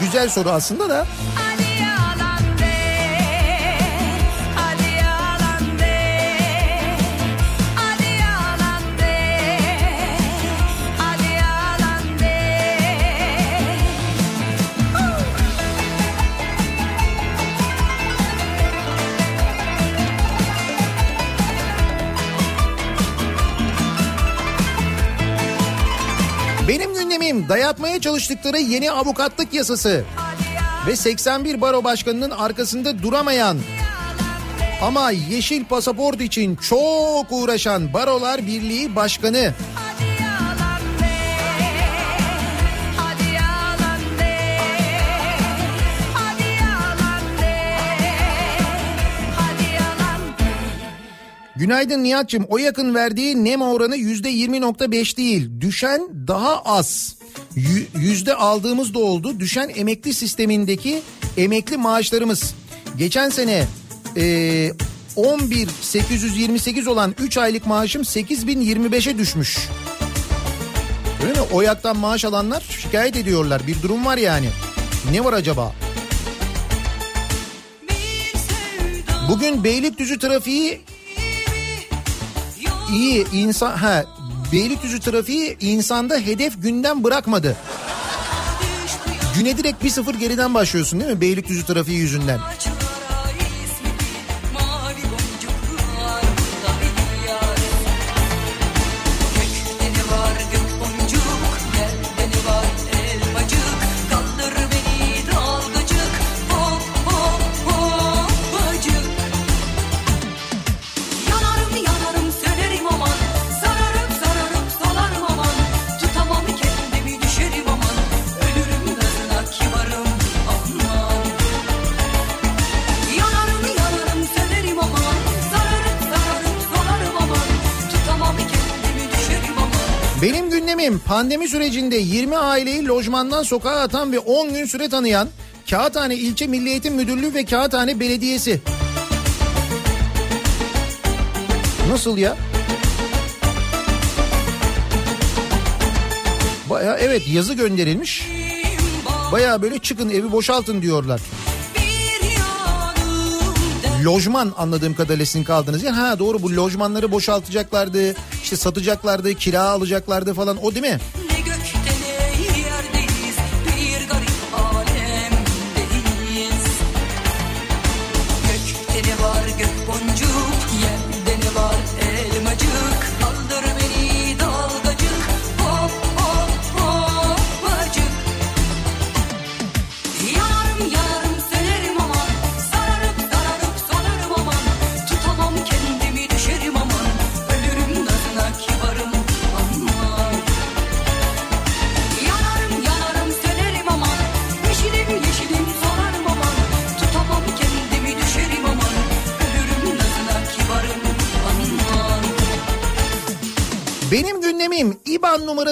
Güzel soru aslında da. Hadi dayatmaya çalıştıkları yeni avukatlık yasası ve 81 baro başkanının arkasında duramayan ama yeşil pasaport için çok uğraşan Barolar Birliği Başkanı. Günaydın Nihat'cığım o yakın verdiği nem oranı %20.5 değil düşen daha az. Yü- Yüzde aldığımız da oldu düşen emekli sistemindeki emekli maaşlarımız. Geçen sene e, 11.828 olan 3 aylık maaşım 8.025'e düşmüş. Öyle mi? Oyaktan maaş alanlar şikayet ediyorlar. Bir durum var yani. Ne var acaba? Bugün Beylikdüzü trafiği iyi insan ha Beylikdüzü trafiği insanda hedef günden bırakmadı. Güne direkt 1-0 geriden başlıyorsun değil mi Beylikdüzü trafiği yüzünden? Mavi pandemi sürecinde 20 aileyi lojmandan sokağa atan ve 10 gün süre tanıyan Kağıthane İlçe Milli Eğitim Müdürlüğü ve Kağıthane Belediyesi. Nasıl ya? Baya evet yazı gönderilmiş. Baya böyle çıkın evi boşaltın diyorlar. Lojman anladığım kadarıyla sizin kaldınız. Ya ha doğru bu lojmanları boşaltacaklardı. İşte satacaklardı, kira alacaklardı falan o değil mi?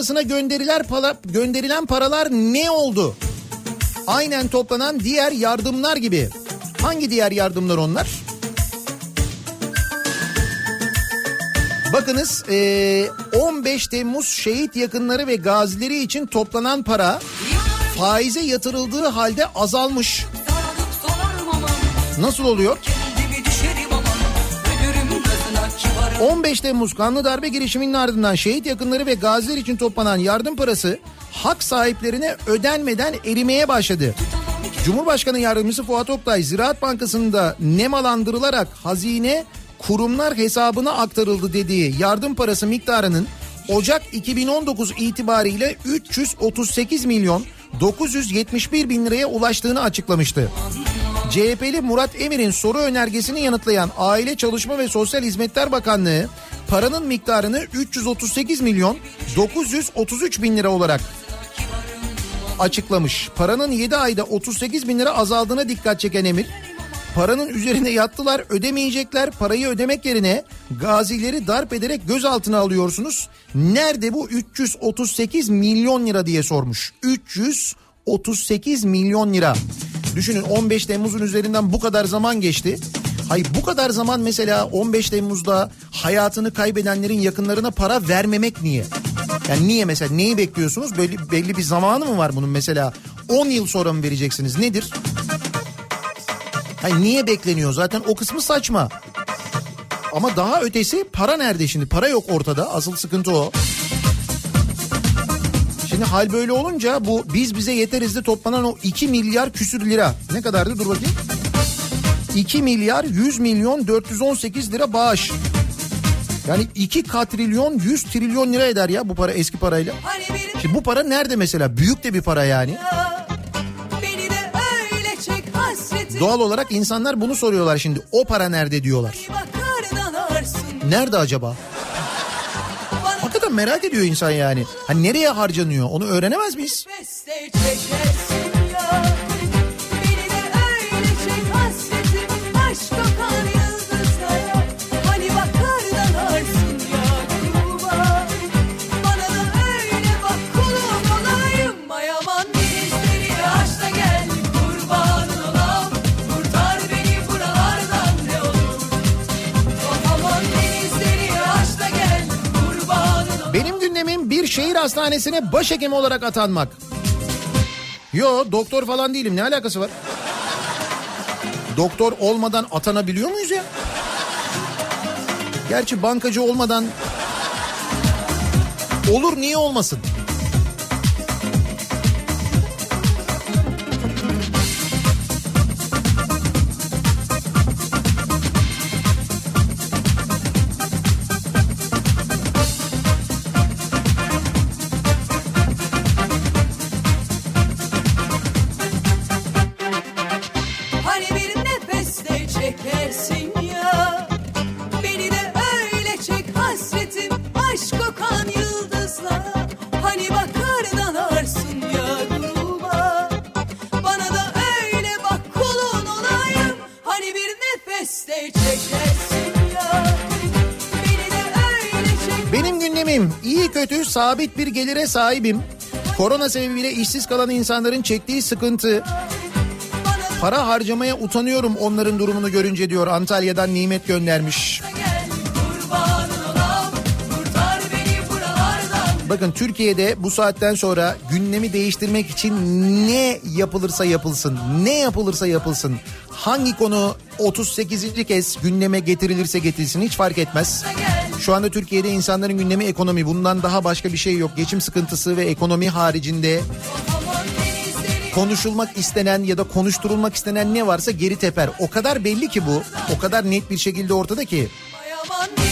IBAN numarasına gönderiler para, gönderilen paralar ne oldu? Aynen toplanan diğer yardımlar gibi. Hangi diğer yardımlar onlar? Bakınız eee, 15 Temmuz şehit yakınları ve gazileri için toplanan para faize yatırıldığı halde azalmış. Nasıl oluyor? 15 Temmuz kanlı darbe girişiminin ardından şehit yakınları ve gaziler için toplanan yardım parası hak sahiplerine ödenmeden erimeye başladı. Cumhurbaşkanı Yardımcısı Fuat Oktay Ziraat Bankası'nda nemalandırılarak hazine kurumlar hesabına aktarıldı dediği yardım parası miktarının Ocak 2019 itibariyle 338 milyon 971 bin liraya ulaştığını açıklamıştı. CHP'li Murat Emir'in soru önergesini yanıtlayan Aile Çalışma ve Sosyal Hizmetler Bakanlığı paranın miktarını 338 milyon 933 bin lira olarak açıklamış. Paranın 7 ayda 38 bin lira azaldığına dikkat çeken Emir, paranın üzerine yattılar ödemeyecekler parayı ödemek yerine gazileri darp ederek gözaltına alıyorsunuz. Nerede bu 338 milyon lira diye sormuş. 338 milyon lira. Düşünün 15 Temmuz'un üzerinden bu kadar zaman geçti. Hayır bu kadar zaman mesela 15 Temmuz'da hayatını kaybedenlerin yakınlarına para vermemek niye? Yani niye mesela neyi bekliyorsunuz? Belli, belli bir zamanı mı var bunun mesela? 10 yıl sonra mı vereceksiniz? Nedir? Hayır niye bekleniyor? Zaten o kısmı saçma. Ama daha ötesi para nerede şimdi? Para yok ortada. Asıl sıkıntı o. Şimdi hal böyle olunca bu biz bize yeteriz de toplanan o 2 milyar küsür lira. Ne kadardı dur bakayım. 2 milyar 100 milyon 418 lira bağış. Yani 2 katrilyon 100 trilyon lira eder ya bu para eski parayla. Hani Şimdi bu para nerede mesela? Büyük de bir para yani. Doğal olarak insanlar bunu soruyorlar şimdi. O para nerede diyorlar. Nerede acaba? Merak ediyor insan yani. Hani nereye harcanıyor? Onu öğrenemez miyiz? Şehir hastanesine başhekim olarak atanmak. Yo doktor falan değilim ne alakası var? Doktor olmadan atanabiliyor muyuz ya? Gerçi bankacı olmadan olur niye olmasın? Sabit bir gelire sahibim. Korona sebebiyle işsiz kalan insanların çektiği sıkıntı. Para harcamaya utanıyorum onların durumunu görünce diyor Antalya'dan Nimet göndermiş. gel Bakın Türkiye'de bu saatten sonra gündemi değiştirmek için ne yapılırsa yapılsın, ne yapılırsa yapılsın, hangi konu 38. kez gündeme getirilirse getirilsin hiç fark etmez. Şu anda Türkiye'de insanların gündemi ekonomi. Bundan daha başka bir şey yok. Geçim sıkıntısı ve ekonomi haricinde konuşulmak istenen ya da konuşturulmak istenen ne varsa geri teper. O kadar belli ki bu. O kadar net bir şekilde ortada ki. Ay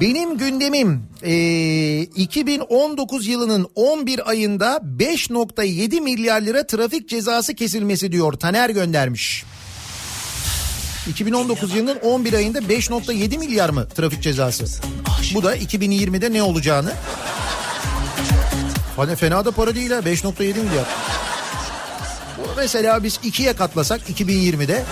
Benim gündemim eee, 2019 yılının 11 ayında 5.7 milyar lira trafik cezası kesilmesi diyor Taner göndermiş. 2019 yılının 11 ayında 5.7 milyar mı trafik cezası? Bu da 2020'de ne olacağını. Hani fena da para değil ha 5.7 milyar. mesela biz ikiye katlasak 2020'de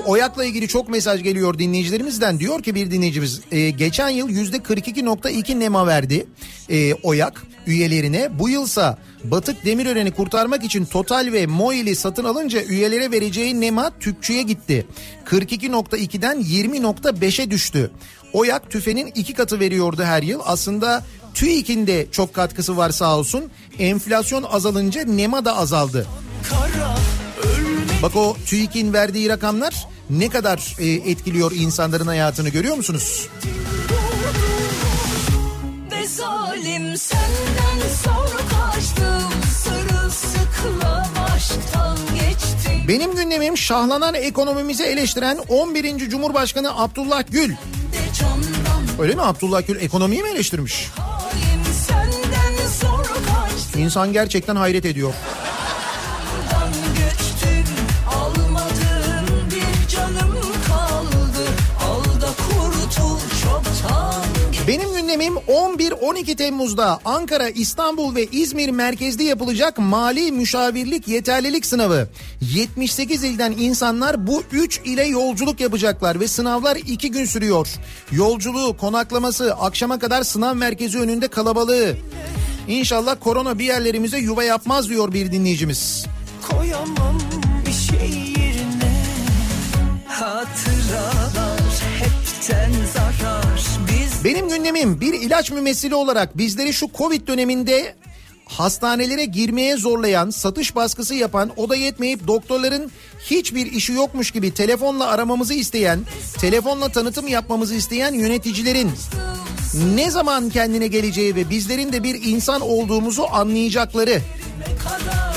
Şimdi Oyak'la ilgili çok mesaj geliyor dinleyicilerimizden. Diyor ki bir dinleyicimiz e, geçen yıl yüzde 42.2 nema verdi e, Oyak üyelerine. Bu yılsa Batık Demirören'i kurtarmak için Total ve Moil'i satın alınca üyelere vereceği nema tüpçüye gitti. 42.2'den 20.5'e düştü. Oyak tüfenin iki katı veriyordu her yıl. Aslında TÜİK'in de çok katkısı var sağ olsun. Enflasyon azalınca nema da azaldı. Bak o TÜİK'in verdiği rakamlar ne kadar e, etkiliyor insanların hayatını görüyor musunuz? ve zalim senden kaçtım aşktan geçtim Benim gündemim şahlanan ekonomimizi eleştiren 11. Cumhurbaşkanı Abdullah Gül. Öyle mi Abdullah Gül ekonomiyi mi eleştirmiş? İnsan gerçekten hayret ediyor. Gündemim 11-12 Temmuz'da Ankara, İstanbul ve İzmir merkezli yapılacak mali müşavirlik yeterlilik sınavı. 78 ilden insanlar bu 3 ile yolculuk yapacaklar ve sınavlar 2 gün sürüyor. Yolculuğu, konaklaması, akşama kadar sınav merkezi önünde kalabalığı. İnşallah korona bir yerlerimize yuva yapmaz diyor bir dinleyicimiz. Koyamam bir şey yerine Hatıralar hepten zarar Benim gündemim bir ilaç mümessili olarak bizleri şu Covid döneminde hastanelere girmeye zorlayan, satış baskısı yapan, o da yetmeyip doktorların hiçbir işi yokmuş gibi telefonla aramamızı isteyen, telefonla tanıtım yapmamızı isteyen yöneticilerin ne zaman kendine geleceği ve bizlerin de bir insan olduğumuzu anlayacakları. Kadar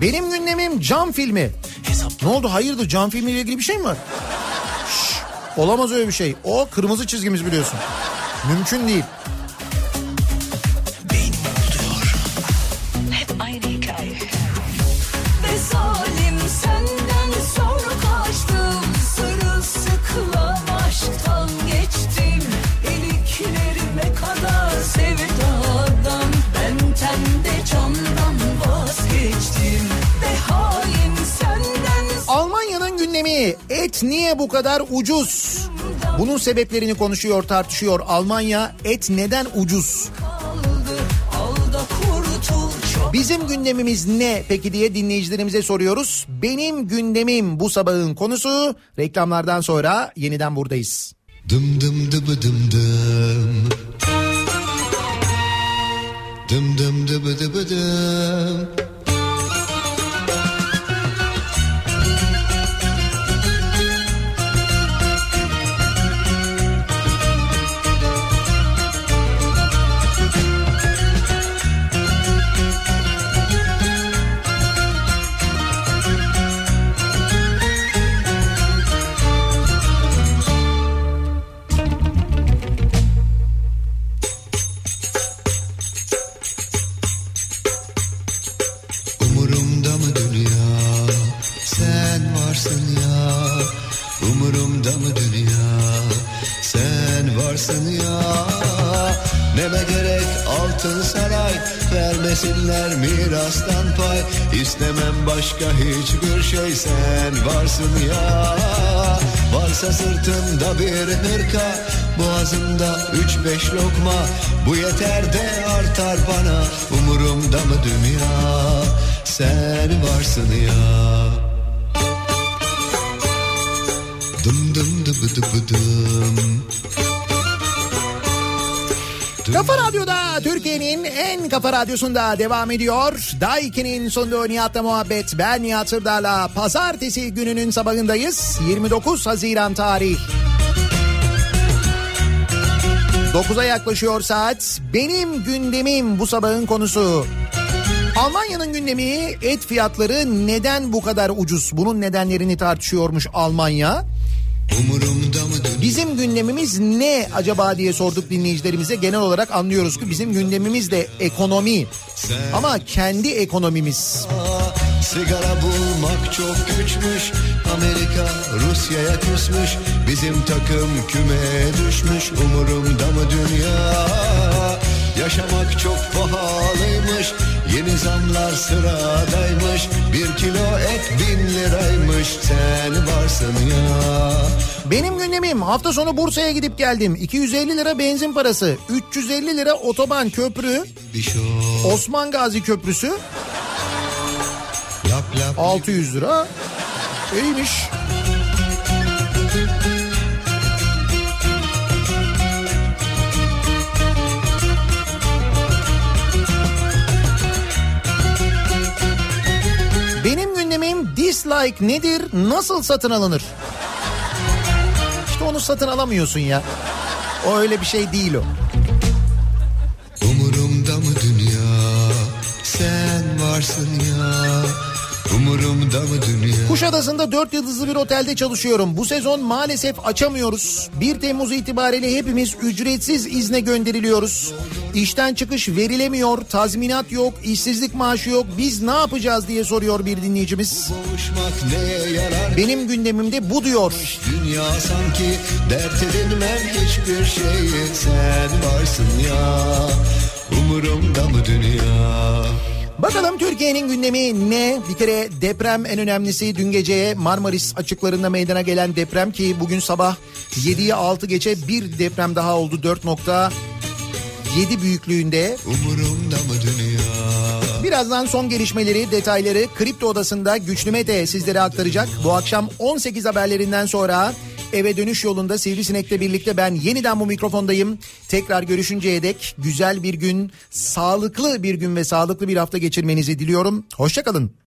Benim gündemim cam filmi. Ne oldu hayırdır cam filmiyle ilgili bir şey mi var? Şşş, olamaz öyle bir şey. O kırmızı çizgimiz biliyorsun. Mümkün değil. Et niye bu kadar ucuz? Bunun sebeplerini konuşuyor tartışıyor Almanya et neden ucuz? Bizim gündemimiz ne peki diye dinleyicilerimize soruyoruz. Benim gündemim bu sabahın konusu reklamlardan sonra yeniden buradayız. Dım dım dıbı dım dım. Dım dım dıbı dıbı dım. Altın saray Vermesinler mirastan pay. İstemem başka hiçbir şey sen varsın ya. Varsa sırtımda bir hırka Boğazımda üç beş lokma. Bu yeter de artar bana Umurumda mı dünya? Sen varsın ya. Dım dım dıbı dıbı dım Kafa Radyo'da Türkiye'nin en kafa radyosunda devam ediyor. Daiki'nin sunduğu Nihat'la muhabbet. Ben Nihat Sırdar'la pazartesi gününün sabahındayız. 29 Haziran tarih. 9'a yaklaşıyor saat. Benim gündemim bu sabahın konusu. Almanya'nın gündemi et fiyatları neden bu kadar ucuz? Bunun nedenlerini tartışıyormuş Almanya. Bizim gündemimiz ne acaba diye sorduk dinleyicilerimize. Genel olarak anlıyoruz ki bizim gündemimiz de ekonomi. Ama kendi ekonomimiz. Sigara bulmak çok güçmüş Amerika Rusya'ya küsmüş Bizim takım kümeye düşmüş Umurumda mı dünya Yaşamak çok pahalıymış Yeni zamlar sıradaymış. Bir kilo et bin liraymış. Sen varsın ya. Benim gündemim hafta sonu Bursa'ya gidip geldim. 250 lira benzin parası, 350 lira otoban köprü, şok Osman Gazi Köprüsü. Lap lap 600 lira. İyiymiş. Gündemim dislike nedir, nasıl satın alınır? İşte onu satın alamıyorsun ya. O öyle bir şey değil o. Umurumda mı dünya Sen varsın ya Umurumda mı dünya Kuşadası'nda 4 yıldızlı bir otelde çalışıyorum. Bu sezon maalesef açamıyoruz. 1 Temmuz itibariyle hepimiz ücretsiz izne gönderiliyoruz. İşten çıkış verilemiyor, tazminat yok, işsizlik maaşı yok. Biz ne yapacağız diye soruyor bir dinleyicimiz. Benim gündemimde bu diyor. Dünya sanki dert edinmem hiçbir şeyi Sen varsın ya Umurumda mı dünya Bakalım Türkiye'nin gündemi ne? Bir kere deprem en önemlisi. Dün gece Marmaris açıklarında meydana gelen deprem ki bugün sabah 7'ye 6 geçe bir deprem daha oldu 4.7 büyüklüğünde. Umurumda mı dünya Birazdan son gelişmeleri, detayları Kripto Odası'nda Güçlü Mete sizlere aktaracak. Bu akşam 18 haberlerinden sonra eve dönüş yolunda Sivrisinek'le birlikte ben yeniden bu mikrofondayım. Tekrar görüşünceye dek güzel bir gün, sağlıklı bir gün ve sağlıklı bir hafta geçirmenizi diliyorum. Hoşçakalın.